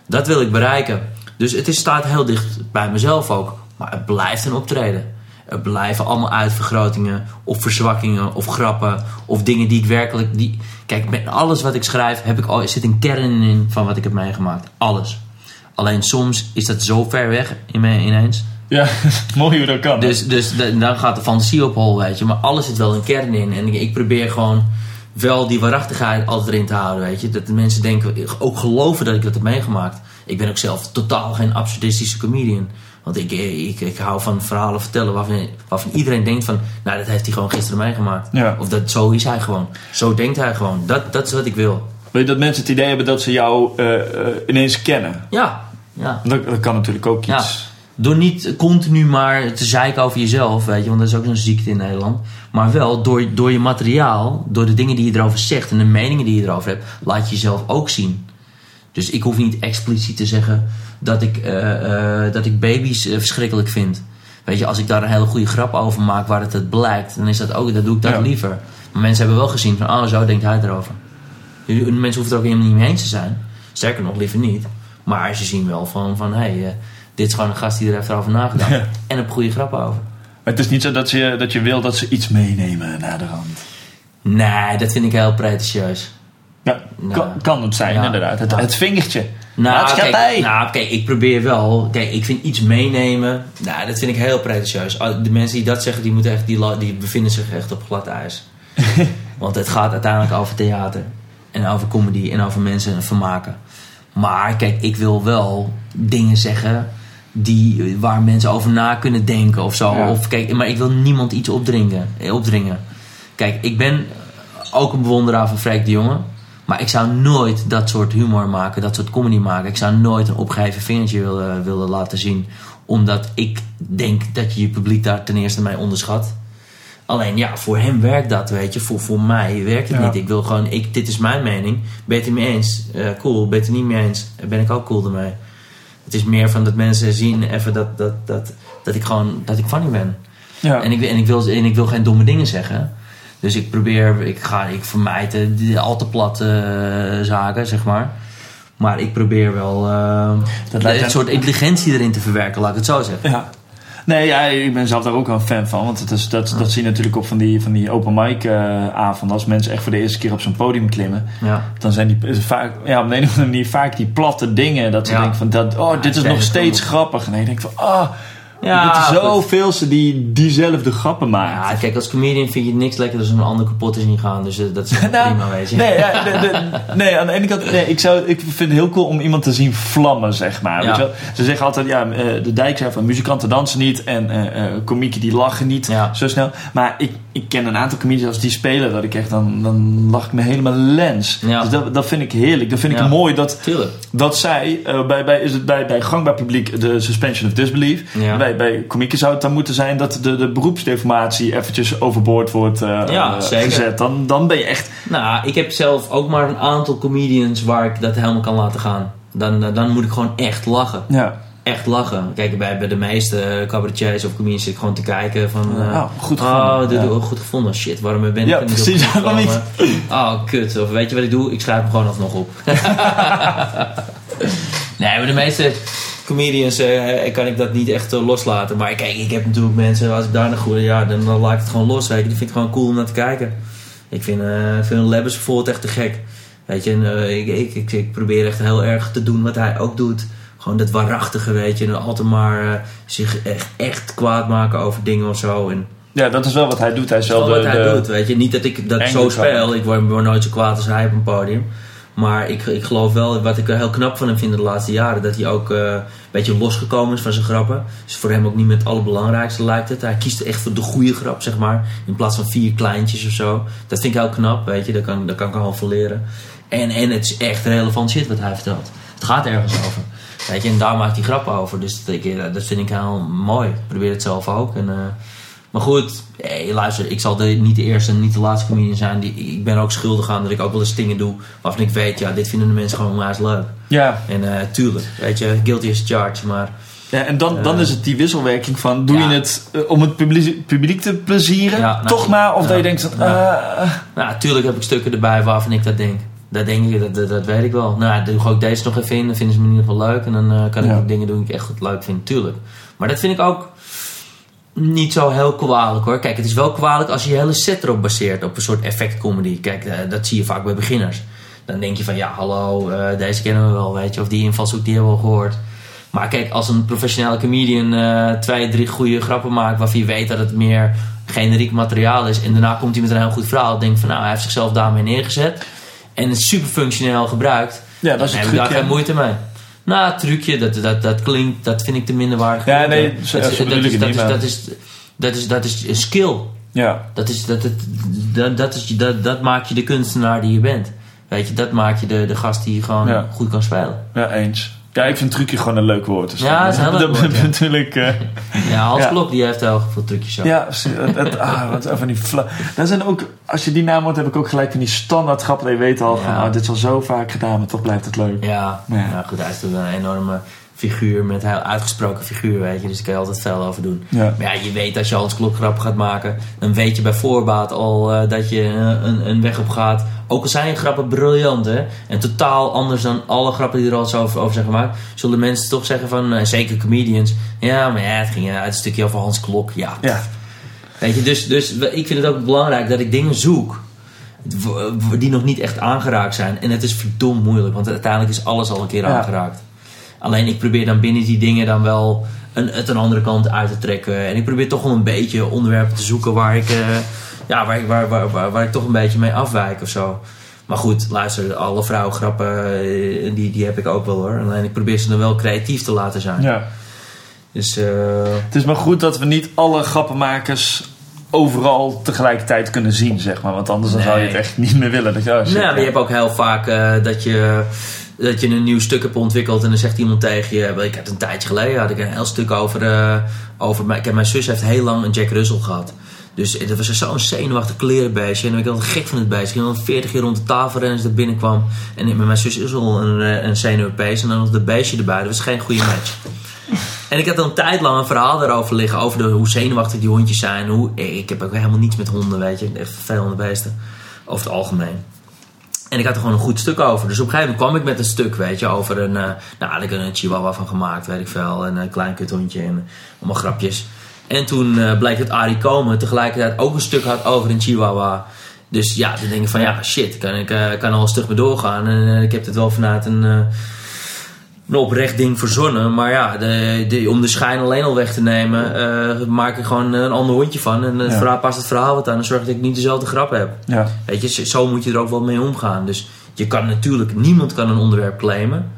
Dat wil ik bereiken. Dus het is, staat heel dicht bij mezelf ook. Maar het blijft een optreden. Er blijven allemaal uitvergrotingen of verzwakkingen of grappen of dingen die ik werkelijk... Die... Kijk, met alles wat ik schrijf heb ik al, zit een kern in van wat ik heb meegemaakt. Alles. Alleen soms is dat zo ver weg in mij ineens. Ja, mooi hoe dat kan. hè? Dus, dus de- dan gaat de fantasie op hol, weet je. Maar alles zit wel een kern in. En ik, ik probeer gewoon wel die waarachtigheid altijd erin te houden, weet je. Dat de mensen denken, ook geloven dat ik dat heb meegemaakt. Ik ben ook zelf totaal geen absurdistische comedian. Want ik, ik, ik hou van verhalen vertellen waarvan, waarvan iedereen denkt van... Nou, dat heeft hij gewoon gisteren meegemaakt. Ja. Of dat, zo is hij gewoon. Zo denkt hij gewoon. Dat, dat is wat ik wil. Wil je dat mensen het idee hebben dat ze jou eh, eh, ineens kennen? Ja, ja. Dat, dat kan natuurlijk ook Ja. iets. Door niet continu maar te zeiken over jezelf, weet je, want dat is ook zo'n ziekte in Nederland. Maar wel door, door je materiaal, door de dingen die je erover zegt en de meningen die je erover hebt, laat je jezelf ook zien. Dus ik hoef niet expliciet te zeggen dat ik, eh, eh, dat ik baby's eh, verschrikkelijk vind. Weet je, als ik daar een hele goede grap over maak waar het het blijkt, dan is dat ook, dan doe ik dat Ja. liever. Maar mensen hebben wel gezien van, oh, zo denkt hij erover. Mensen hoeven er ook helemaal niet mee eens te zijn. Sterker nog, liever niet. Maar ze zien wel van, van hé, hey, dit is gewoon een gast die er heeft over nagedacht. Ja. En een goede grap over. Maar het is niet zo dat je, dat je wil dat ze iets meenemen naar de rand. Nee, dat vind ik heel pretentieus. Ja, Nou, kan, kan het zijn inderdaad. Het, het vingertje. Nou kijk, nou, kijk, ik probeer wel. Kijk, ik vind iets meenemen. Nou, dat vind ik heel pretentieus. Ah, De mensen die dat zeggen, die, moeten echt, die, die bevinden zich echt op glad ijs. Want het gaat uiteindelijk over theater. En over comedy en over mensen vermaken. Maar kijk, ik wil wel dingen zeggen die, waar mensen over na kunnen denken of zo. Ja. Of, kijk, maar ik wil niemand iets opdringen, eh, opdringen. Kijk, ik ben ook een bewonderaar van Freek de Jonge. Maar ik zou nooit dat soort humor maken, dat soort comedy maken. Ik zou nooit een opgeheven vingertje willen, willen laten zien. Omdat ik denk dat je je publiek daar ten eerste mee onderschat. Alleen ja, voor hem werkt dat, weet je. Voor, voor mij werkt het Ja. niet. Ik wil gewoon, ik, dit is mijn mening. Ben je het mee eens? Eh, cool. Ben je het niet mee eens? Ben ik ook cool ermee. Het is meer van dat mensen zien even dat, dat, dat, dat ik gewoon, dat ik funny ben. Ja. En, ik, en, ik wil, en ik wil geen domme dingen zeggen. Dus ik probeer, ik, ga, ik vermijd de, al te platte eh, zaken, zeg maar. Maar ik probeer wel eh, Dat een soort intelligentie erin te verwerken, laat ik het zo zeggen. Ja. Nee, ja, ik ben zelf daar ook wel een fan van. Want het is, dat, dat zie je natuurlijk op van die, van die open mic eh avonden. Als mensen echt voor de eerste keer op zo'n podium klimmen. Ja. Dan zijn die vaak, ja, op de een of andere manier vaak die platte dingen. Dat ze denken van, dat, oh, dit is nog steeds grappig. En je denkt van, ah, Ja, er zoveel ze die diezelfde grappen maken. Ja, kijk, als comedian vind je het niks lekker als een ander kapot te zien gaan. Dus eh, dat is Nou, prima, weet je. Nee, ja, de- de- nee, aan de ene kant, nee, ik, zou, ik vind het heel cool om iemand te zien vlammen, zeg maar. Ja. Weet je wel? Ze zeggen altijd, ja, eh, de dijk zei van muzikanten dansen niet en eh, komieken die lachen niet Ja. zo snel. Maar ik, ik ken een aantal comedians als die spelen, dat ik echt, dan, dan lach ik me helemaal lens. Ja. Dus dat, dat vind ik heerlijk. Dat vind ik mooi dat, Tuurlijk. dat zij, bij, bij, is het bij, bij gangbaar publiek de suspension of disbelief. Ja. Bij, bij komieken zou het dan moeten zijn dat de, de beroepsdeformatie eventjes overboord wordt eh, Ja, eh, gezet. Dan, dan ben je echt Nou, ik heb zelf ook maar een aantal comedians waar ik dat helemaal kan laten gaan. Dan, eh, dan moet ik gewoon echt lachen. Ja, echt lachen. Kijk, bij, bij de meeste cabaretiers of comedians zit ik gewoon te kijken van... Oh, goed Oh, gevonden, dit ja. doe ik goed gevonden. Shit, waarom ben ik Ja, er niet precies, waarom? Oh, kut. Of weet je wat ik doe? Ik schrijf hem gewoon alsnog op. nee, maar de meeste comedians eh, kan ik dat niet echt eh, loslaten. Maar kijk, ik heb natuurlijk mensen, als ik daar naar goede... Ja, dan, dan laat ik het gewoon los, weet je. Die vind ik gewoon cool om naar te kijken. Ik vind, eh vind Lebbers bijvoorbeeld echt te gek. Weet je, en, eh, ik, ik, ik, ik probeer echt heel erg te doen wat hij ook doet. Gewoon dat waarachtige, weet je. En altijd maar eh, zich echt, echt kwaad maken over dingen of zo. En Ja, dat is wel wat hij doet. Hij is dat is wel de, wat hij de- doet, weet je. Niet dat ik dat zo speel. Ik word nooit zo kwaad als hij op een podium. Maar ik, ik geloof wel, wat ik heel knap van hem vind de laatste jaren... dat hij ook eh, een beetje losgekomen is van zijn grappen. Dus voor hem ook niet meer het allerbelangrijkste lijkt het. Hij kiest echt voor de goede grap, zeg maar. In plaats van vier kleintjes of zo. Dat vind ik heel knap, weet je. Daar kan, daar kan ik al van leren. En, en het is echt relevant shit wat hij vertelt. Het gaat ergens over. Weet je, en daar maakt hij grappen over. Dus dat, ik- dat vind ik heel mooi. Ik probeer het zelf ook. En, eh, maar goed, hey, luister, ik zal de, niet de eerste en niet de laatste comedian zijn. Die, ik ben ook schuldig aan dat ik ook wel eens dingen doe waarvan ik weet, ja, dit vinden de mensen gewoon onwijs leuk. Ja, En eh, tuurlijk, weet je, guilty as charged, maar ja, en dan, dan Eh. is het die wisselwerking van... doe Ja. je het eh, om het publiek, publiek te plezieren, Ja, nou, toch maar? Of dat je denkt van... eh, nou, tuurlijk heb ik stukken erbij waarvan ik dat denk. Dat denk ik, dat, dat, dat weet ik wel. Nou, doe ik ook deze nog even in, dan vinden ze me in ieder geval leuk. En dan kan ik ook dingen doen die ik echt goed leuk vind, tuurlijk. Maar dat vind ik ook, Niet zo heel kwalijk hoor. Kijk, het is wel kwalijk als je je hele set erop baseert. Op een soort effectcomedy. Kijk, eh, dat zie je vaak bij beginners. Dan denk je van ja, hallo, eh, deze kennen we wel, weet je. Of die invalshoek die hebben we al gehoord. Maar kijk, als een professionele comedian eh, twee, drie goede grappen maakt... waarvan je weet dat het meer generiek materiaal is... en daarna komt hij met een heel goed verhaal... denk van nou, hij heeft zichzelf daarmee neergezet... en het super functioneel gebruikt... Ja, dat is dan het heb ik daar geen moeite mee. Nou, trucje, dat, dat, dat klinkt, dat vind ik te minder waardig. Ja, nee, dat, is, dat, is, niet, dat, is, dat, is, dat is een skill. Ja. Dat, is, dat, dat, dat, dat, is, dat, dat maakt je de kunstenaar die je bent. Weet je, dat maakt je de, de gast die gewoon Ja. goed kan spelen. ja, eens. Ja, ik vind trucje gewoon een leuk woord. Dus Ja, het is heel leuk dat woord, ja. natuurlijk... eh, Ja, Hans Ja. Klok die heeft heel veel trucjes. Ja, het, het, ah, wat van die fla- Dat zijn ook, als je die naam hoort, heb ik ook gelijk van die standaard grappen. Je weet al van, oh, dit is al zo vaak gedaan, maar toch blijft het leuk. Ja, Ja. Nou goed, hij is natuurlijk een enorme figuur met heel uitgesproken figuur, weet je. Dus daar kan je altijd veel over doen. Ja. Maar ja, je weet als je Hans Klok grap gaat maken, dan weet je bij voorbaat al eh, dat je eh, een, een weg op gaat. Ook al zijn grappen briljant, hè. En totaal anders dan alle grappen die er al zo over, over zijn gemaakt. Zullen mensen toch zeggen van, eh, zeker comedians. Ja, maar ja, het ging uit een stukje over Hans Klok. Ja, Ja, Weet je, dus, dus ik vind het ook belangrijk dat ik dingen zoek die nog niet echt aangeraakt zijn. En het is verdomd moeilijk, want uiteindelijk is alles al een keer Ja. aangeraakt. Alleen ik probeer dan binnen die dingen dan wel een, het een andere kant uit te trekken. En ik probeer toch wel een beetje onderwerpen te zoeken waar ik, eh, ja, waar, ik- waar, waar, waar, waar ik toch een beetje mee afwijk of zo. Maar goed, luister, alle vrouwengrappen, eh, die, die heb ik ook wel hoor. Alleen ik probeer ze dan wel creatief te laten zijn. ja. Dus eh, Het is maar goed dat we niet alle grappenmakers overal tegelijkertijd kunnen zien, zeg maar. Want anders dan zou je het echt niet meer willen. Dat je, Nou, maar je hebt ook heel vaak eh, dat, je, dat je een nieuw stuk hebt ontwikkeld en dan zegt iemand tegen je. Ik had een tijdje geleden had ik een heel stuk over. over mijn zus heeft heel lang een Jack Russell gehad. Dus dat was zo'n zenuwachtig klerenbeestje. En dan ik altijd gek van het beestje. Ik ging al 40 keer rond de tafel rennen als ik er binnenkwam. En met mijn zus is al een, eh, een zenuwbeest. En dan nog dat beestje erbij. Dat was geen goede match. En ik had al een tijd lang een verhaal daarover liggen. Over de, hoe zenuwachtig die hondjes zijn. Hoe, ik heb ook helemaal niets met honden, weet je. Echt vervelende beesten. Over het algemeen. En ik had er gewoon een goed stuk over. Dus op een gegeven moment kwam ik met een stuk, weet je, over een... eh, nou, had ik een chihuahua van gemaakt, weet ik veel. En een klein kuthondje en allemaal grapjes. En toen eh, bleek dat Arie Komen tegelijkertijd ook een stuk had over een chihuahua. Dus ja, dan denk ik van, ja, shit, kan ik eh, kan al een stuk mee doorgaan. En eh, ik heb het wel vanuit een... een oprecht ding verzonnen. Maar ja, de, de, om de schijn alleen al weg te nemen, maak ik gewoon een ander hondje van. En het Ja. verhaal, past het verhaal wat aan en zorg dat ik niet dezelfde grap heb. Ja. Weet je, zo moet je er ook wel mee omgaan. Dus je kan natuurlijk, niemand kan een onderwerp claimen.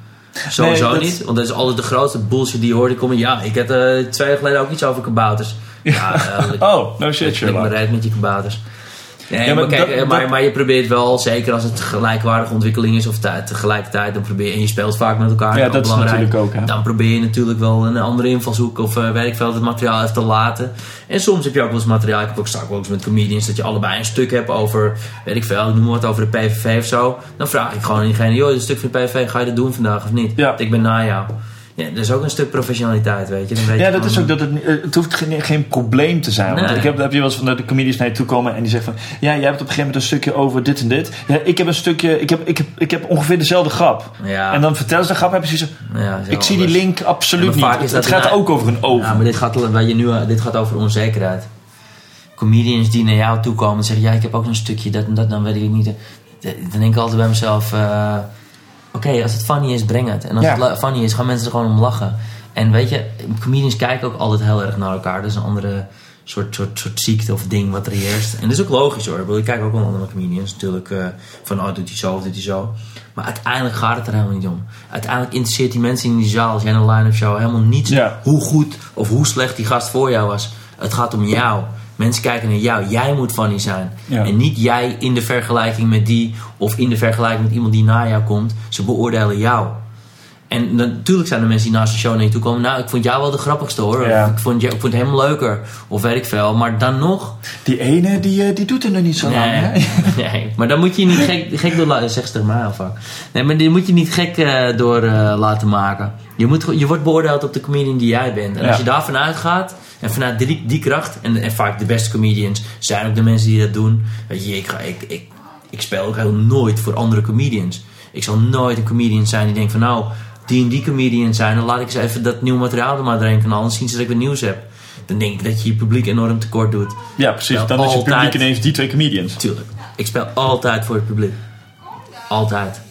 Sowieso Nee, dat- niet, want dat is altijd de grootste bullshit die je hoort. Ja, ik had eh, twee jaar geleden ook iets over kabouters. Ja, eh, Oh, no shit, Sherlock. rijdt met je kabouters. Nee, Ja, maar, maar kijk, dat- eh, maar, maar je probeert wel, zeker als het gelijkwaardige ontwikkeling is of te- tegelijkertijd, dan probeer en je speelt vaak met elkaar. Ja, dat is natuurlijk ook, hè. Dan probeer je natuurlijk wel een andere invalshoek of eh veel, het materiaal even te laten. En soms heb je ook wel eens materiaal, ik heb ook straks wel eens met comedians, dat je allebei een stuk hebt over, weet ik veel, ik noem maar wat over de PVV of zo. Dan vraag ik gewoon aan diegene, joh, een stuk van de PVV, ga je dat doen vandaag of niet? Ja. Ik ben na jou. Ja, dat is ook een stuk professionaliteit, weet je. Dan weet Ja, je dat is ook dat het, het hoeft geen, geen probleem te zijn. Want Nee. ik heb, heb je wel eens van de, de comedians naar je toe komen en die zeggen van ja, jij hebt op een gegeven moment een stukje over dit en dit. Ja, ik heb een stukje, ik heb, ik heb, ik heb ongeveer dezelfde grap. Ja. En dan vertellen ze de grap, zoiets van, Ja, ik zie die link absoluut niet. Het, gaat ook over een oven. Ja, maar dit gaat, waar je nu, dit gaat over onzekerheid. Comedians die naar jou toe komen en zeggen: Ja, ik heb ook een stukje, dat en dat, dan weet ik niet. Dan denk ik altijd bij mezelf: eh, Oké, als het funny is, breng het. En als Ja. het funny is, gaan mensen er gewoon om lachen. En weet je, comedians kijken ook altijd heel erg naar elkaar. Dat is een andere soort, soort, soort ziekte of ding wat er heerst. En dat is ook logisch hoor. Ik kijk ook wel naar andere comedians natuurlijk. eh, van, oh, doet hij zo of doet hij zo. Maar uiteindelijk gaat het er helemaal niet om. Uiteindelijk interesseert die mensen in die zaal, als jij een line-up show, helemaal niets Ja. hoe goed of hoe slecht die gast voor jou was. Het gaat om jou. Mensen kijken naar jou. Jij moet funny zijn. Ja. En niet jij in de vergelijking met die of in de vergelijking met iemand die na jou komt. Ze beoordelen jou. En natuurlijk zijn er mensen die naast de show naar je toe komen. Nou, ik vond jou wel de grappigste hoor. Ja. Ik, vond, je- ik vond hem leuker. Of weet ik veel. Maar dan nog. Die ene, die, eh, die doet er nog niet zo lang. Hè? Nee, maar dan moet je niet gek, gek door laten... Zeg ze tegen mij al vaak. Nee, maar die moet je niet gek eh, door eh, laten maken. Je, moet, je wordt beoordeeld op de comedian die jij bent. En Ja. als je daarvan uitgaat... En vanuit die, die kracht... En, en vaak de beste comedians zijn ook de mensen die dat doen. Weet je, ik, ga, ik, ik, ik speel ook heel nooit voor andere comedians. Ik zal nooit een comedian zijn die denkt van... Nou, die en die comedian zijn... Dan laat ik eens even dat nieuw materiaal er maar doorheen knallen. Dan zien ze dat ik weer nieuws heb. dan denk ik dat je je publiek enorm tekort doet. Ja, precies. Dan is je publiek ineens die twee comedians. Tuurlijk. Ik speel altijd voor het publiek. Altijd.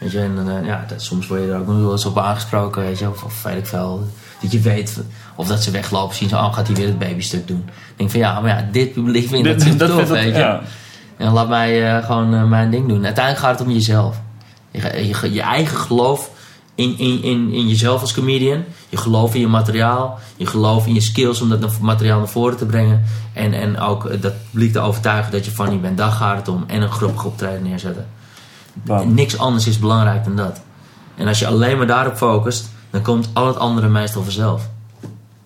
Weet je, en eh, ja, dat, soms word je er ook nog wel eens op aangesproken, weet je, of, of weet ik veel. Dat je weet, of dat ze weglopen, zien ze, oh, gaat hij weer het babystuk doen. Ik denk van ja, maar ja, dit publiek vindt dat super tof, weet je. ja. En laat mij eh, gewoon eh, mijn ding doen. Uiteindelijk gaat het om jezelf. Je, je eigen geloof in, in, in, in jezelf als comedian. Je geloof in je materiaal. Je geloof in je skills om dat materiaal naar voren te brengen. En, en ook eh, dat publiek te overtuigen dat je funny bent. Daar gaat het om. En een grappig optreden neerzetten. Niks anders is belangrijk dan dat. En als je alleen maar daarop focust, dan komt al het andere meestal vanzelf.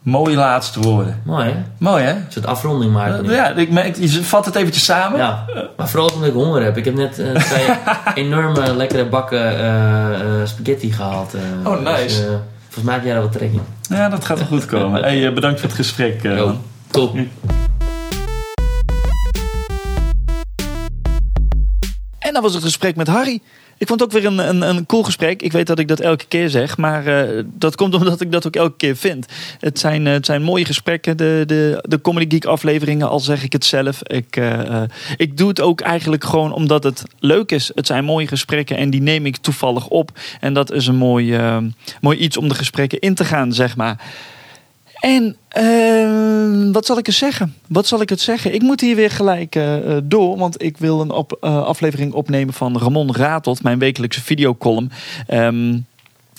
Mooie laatste woorden. Mooi hè? Mooi hè? Een soort afronding maken. nu. Ja, ik merk, je vat het eventjes samen. Ja, maar vooral omdat ik honger heb. Ik heb net eh, twee enorme lekkere bakken eh, eh, spaghetti gehaald. eh. Oh, nice. Dus, volgens mij heb jij er wat trek in. Ja, dat gaat wel goed komen. Hey, bedankt voor het gesprek. eh, Yo, man. top. En dat was het gesprek met Harry. Ik vond het ook weer een, een, een cool gesprek. Ik weet dat ik dat elke keer zeg, maar eh, dat komt omdat ik dat ook elke keer vind. Het zijn, eh, het zijn mooie gesprekken, de, de, de Comedy Geek afleveringen, al zeg ik het zelf. Ik, eh, ik doe het ook eigenlijk gewoon omdat het leuk is. Het zijn mooie gesprekken en die neem ik toevallig op. En dat is een mooi, mooi iets om de gesprekken in te gaan, zeg maar. En eh, wat zal ik eens zeggen? Wat zal ik het zeggen? Ik moet hier weer gelijk eh, eh, door, want ik wil een op, eh, aflevering opnemen van Ramon Ratelt, mijn wekelijkse videocolumn. Ehm,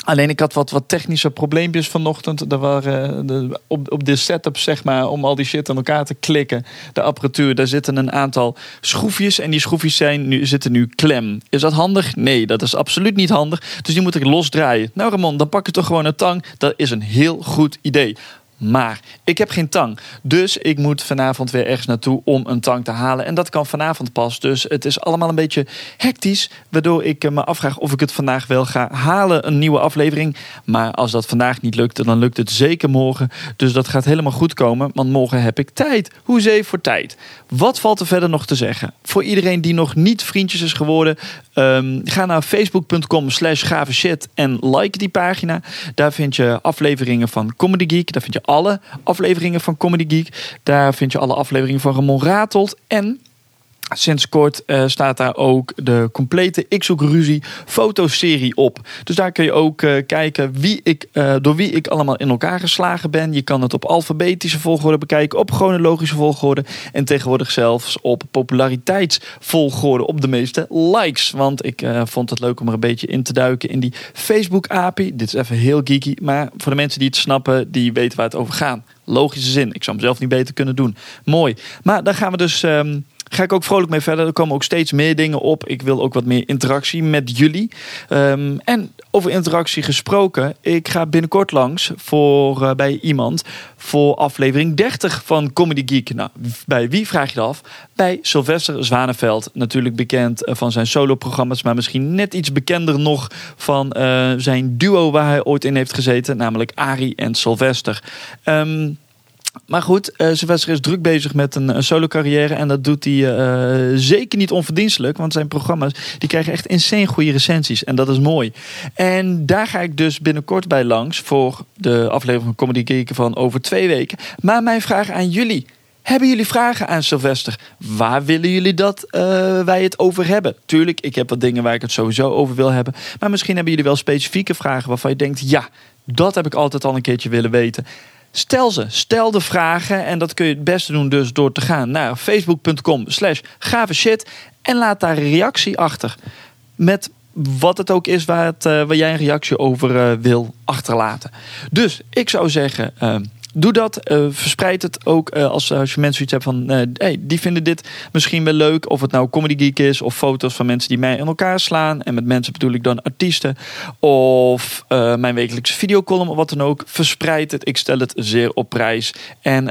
Alleen ik had wat, wat technische probleempjes vanochtend. Er waren de, op, op de setup, zeg maar, om al die shit aan elkaar te klikken. De apparatuur, daar zitten een aantal schroefjes. En die schroefjes zijn nu, zitten nu klem. Is dat handig? Nee, dat is absoluut niet handig. Dus die moet ik losdraaien. Nou Ramon, dan pak je toch gewoon een tang. Dat is een heel goed idee. Maar ik heb geen tang. Dus ik moet vanavond weer ergens naartoe om een tang te halen. En dat kan vanavond pas. Dus het is allemaal een beetje hectisch. Waardoor ik eh, me afvraag of ik het vandaag wel ga halen. Een nieuwe aflevering. Maar als dat vandaag niet lukt, dan lukt het zeker morgen. Dus dat gaat helemaal goed komen. Want morgen heb ik tijd. Hoezee voor tijd. Wat valt er verder nog te zeggen? Voor iedereen die nog niet vriendjes is geworden. ehm, ga naar facebook.com slash shit. En like die pagina. Daar vind je afleveringen van Comedy Geek. Daar vind je alle afleveringen van Comedy Geek. Daar vind je alle afleveringen van Ramon Ratelt. En Sinds kort eh, staat daar ook de complete Ik Zoek Ruzie fotoserie op. Dus daar kun je ook eh, kijken wie ik, eh, door wie ik allemaal in elkaar geslagen ben. Je kan het op alfabetische volgorde bekijken, op chronologische volgorde. En tegenwoordig zelfs op populariteitsvolgorde, op de meeste likes. Want ik vond het leuk om er een beetje in te duiken in die Facebook-API. Dit is even heel geeky, maar voor de mensen die het snappen, die weten waar het over gaat. Logische zin. Ik zou hem zelf niet beter kunnen doen. Mooi. Maar daar gaan we dus... ehm, ga ik ook vrolijk mee verder. Er komen ook steeds meer dingen op. Ik wil ook wat meer interactie met jullie. Ehm, en over interactie gesproken. Ik ga binnenkort langs voor, eh, bij iemand voor aflevering 30 van Comedy Geek. Nou, bij wie vraag je het af? Bij Sylvester Zwaneveld. Natuurlijk bekend eh, van zijn soloprogramma's. Maar misschien net iets bekender nog van eh, zijn duo waar hij ooit in heeft gezeten. Namelijk Ari en Sylvester. Ehm, maar goed, eh Sylvester is druk bezig met een, een solo carrière. En dat doet hij eh, zeker niet onverdienstelijk. Want zijn programma's die krijgen echt insane goede recensies. En dat is mooi. En daar ga ik dus binnenkort bij langs. Voor de aflevering van Comedy Geek van over twee weken. Maar mijn vraag aan jullie. Hebben jullie vragen aan Sylvester? Waar willen jullie dat eh, wij het over hebben? Tuurlijk, ik heb wat dingen waar ik het sowieso over wil hebben. Maar misschien hebben jullie wel specifieke vragen waarvan je denkt... ja, dat heb ik altijd al een keertje willen weten. Stel ze, stel de vragen en dat kun je het beste doen dus door te gaan naar facebook.com slash gave shit en laat daar een reactie achter. Met wat het ook is waar, het, eh, waar jij een reactie over eh, wil achterlaten. Dus ik zou zeggen, eh, doe dat. Eh, verspreid het ook eh, als, je mensen iets hebt van... eh, hey, die vinden dit misschien wel leuk. Of het nou Comedy Geek is of foto's van mensen die mij in elkaar slaan. En met mensen bedoel ik dan artiesten. Of mijn wekelijkse videocolumn of wat dan ook. Verspreid het. Ik stel het zeer op prijs. En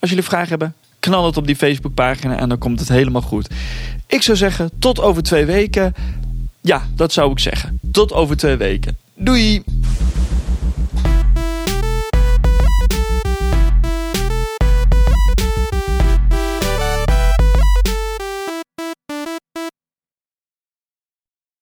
als jullie vragen hebben, knal het op die Facebookpagina en dan komt het helemaal goed. Ik zou zeggen, tot over twee weken. Ja, dat zou ik zeggen. Tot over twee weken. Doei!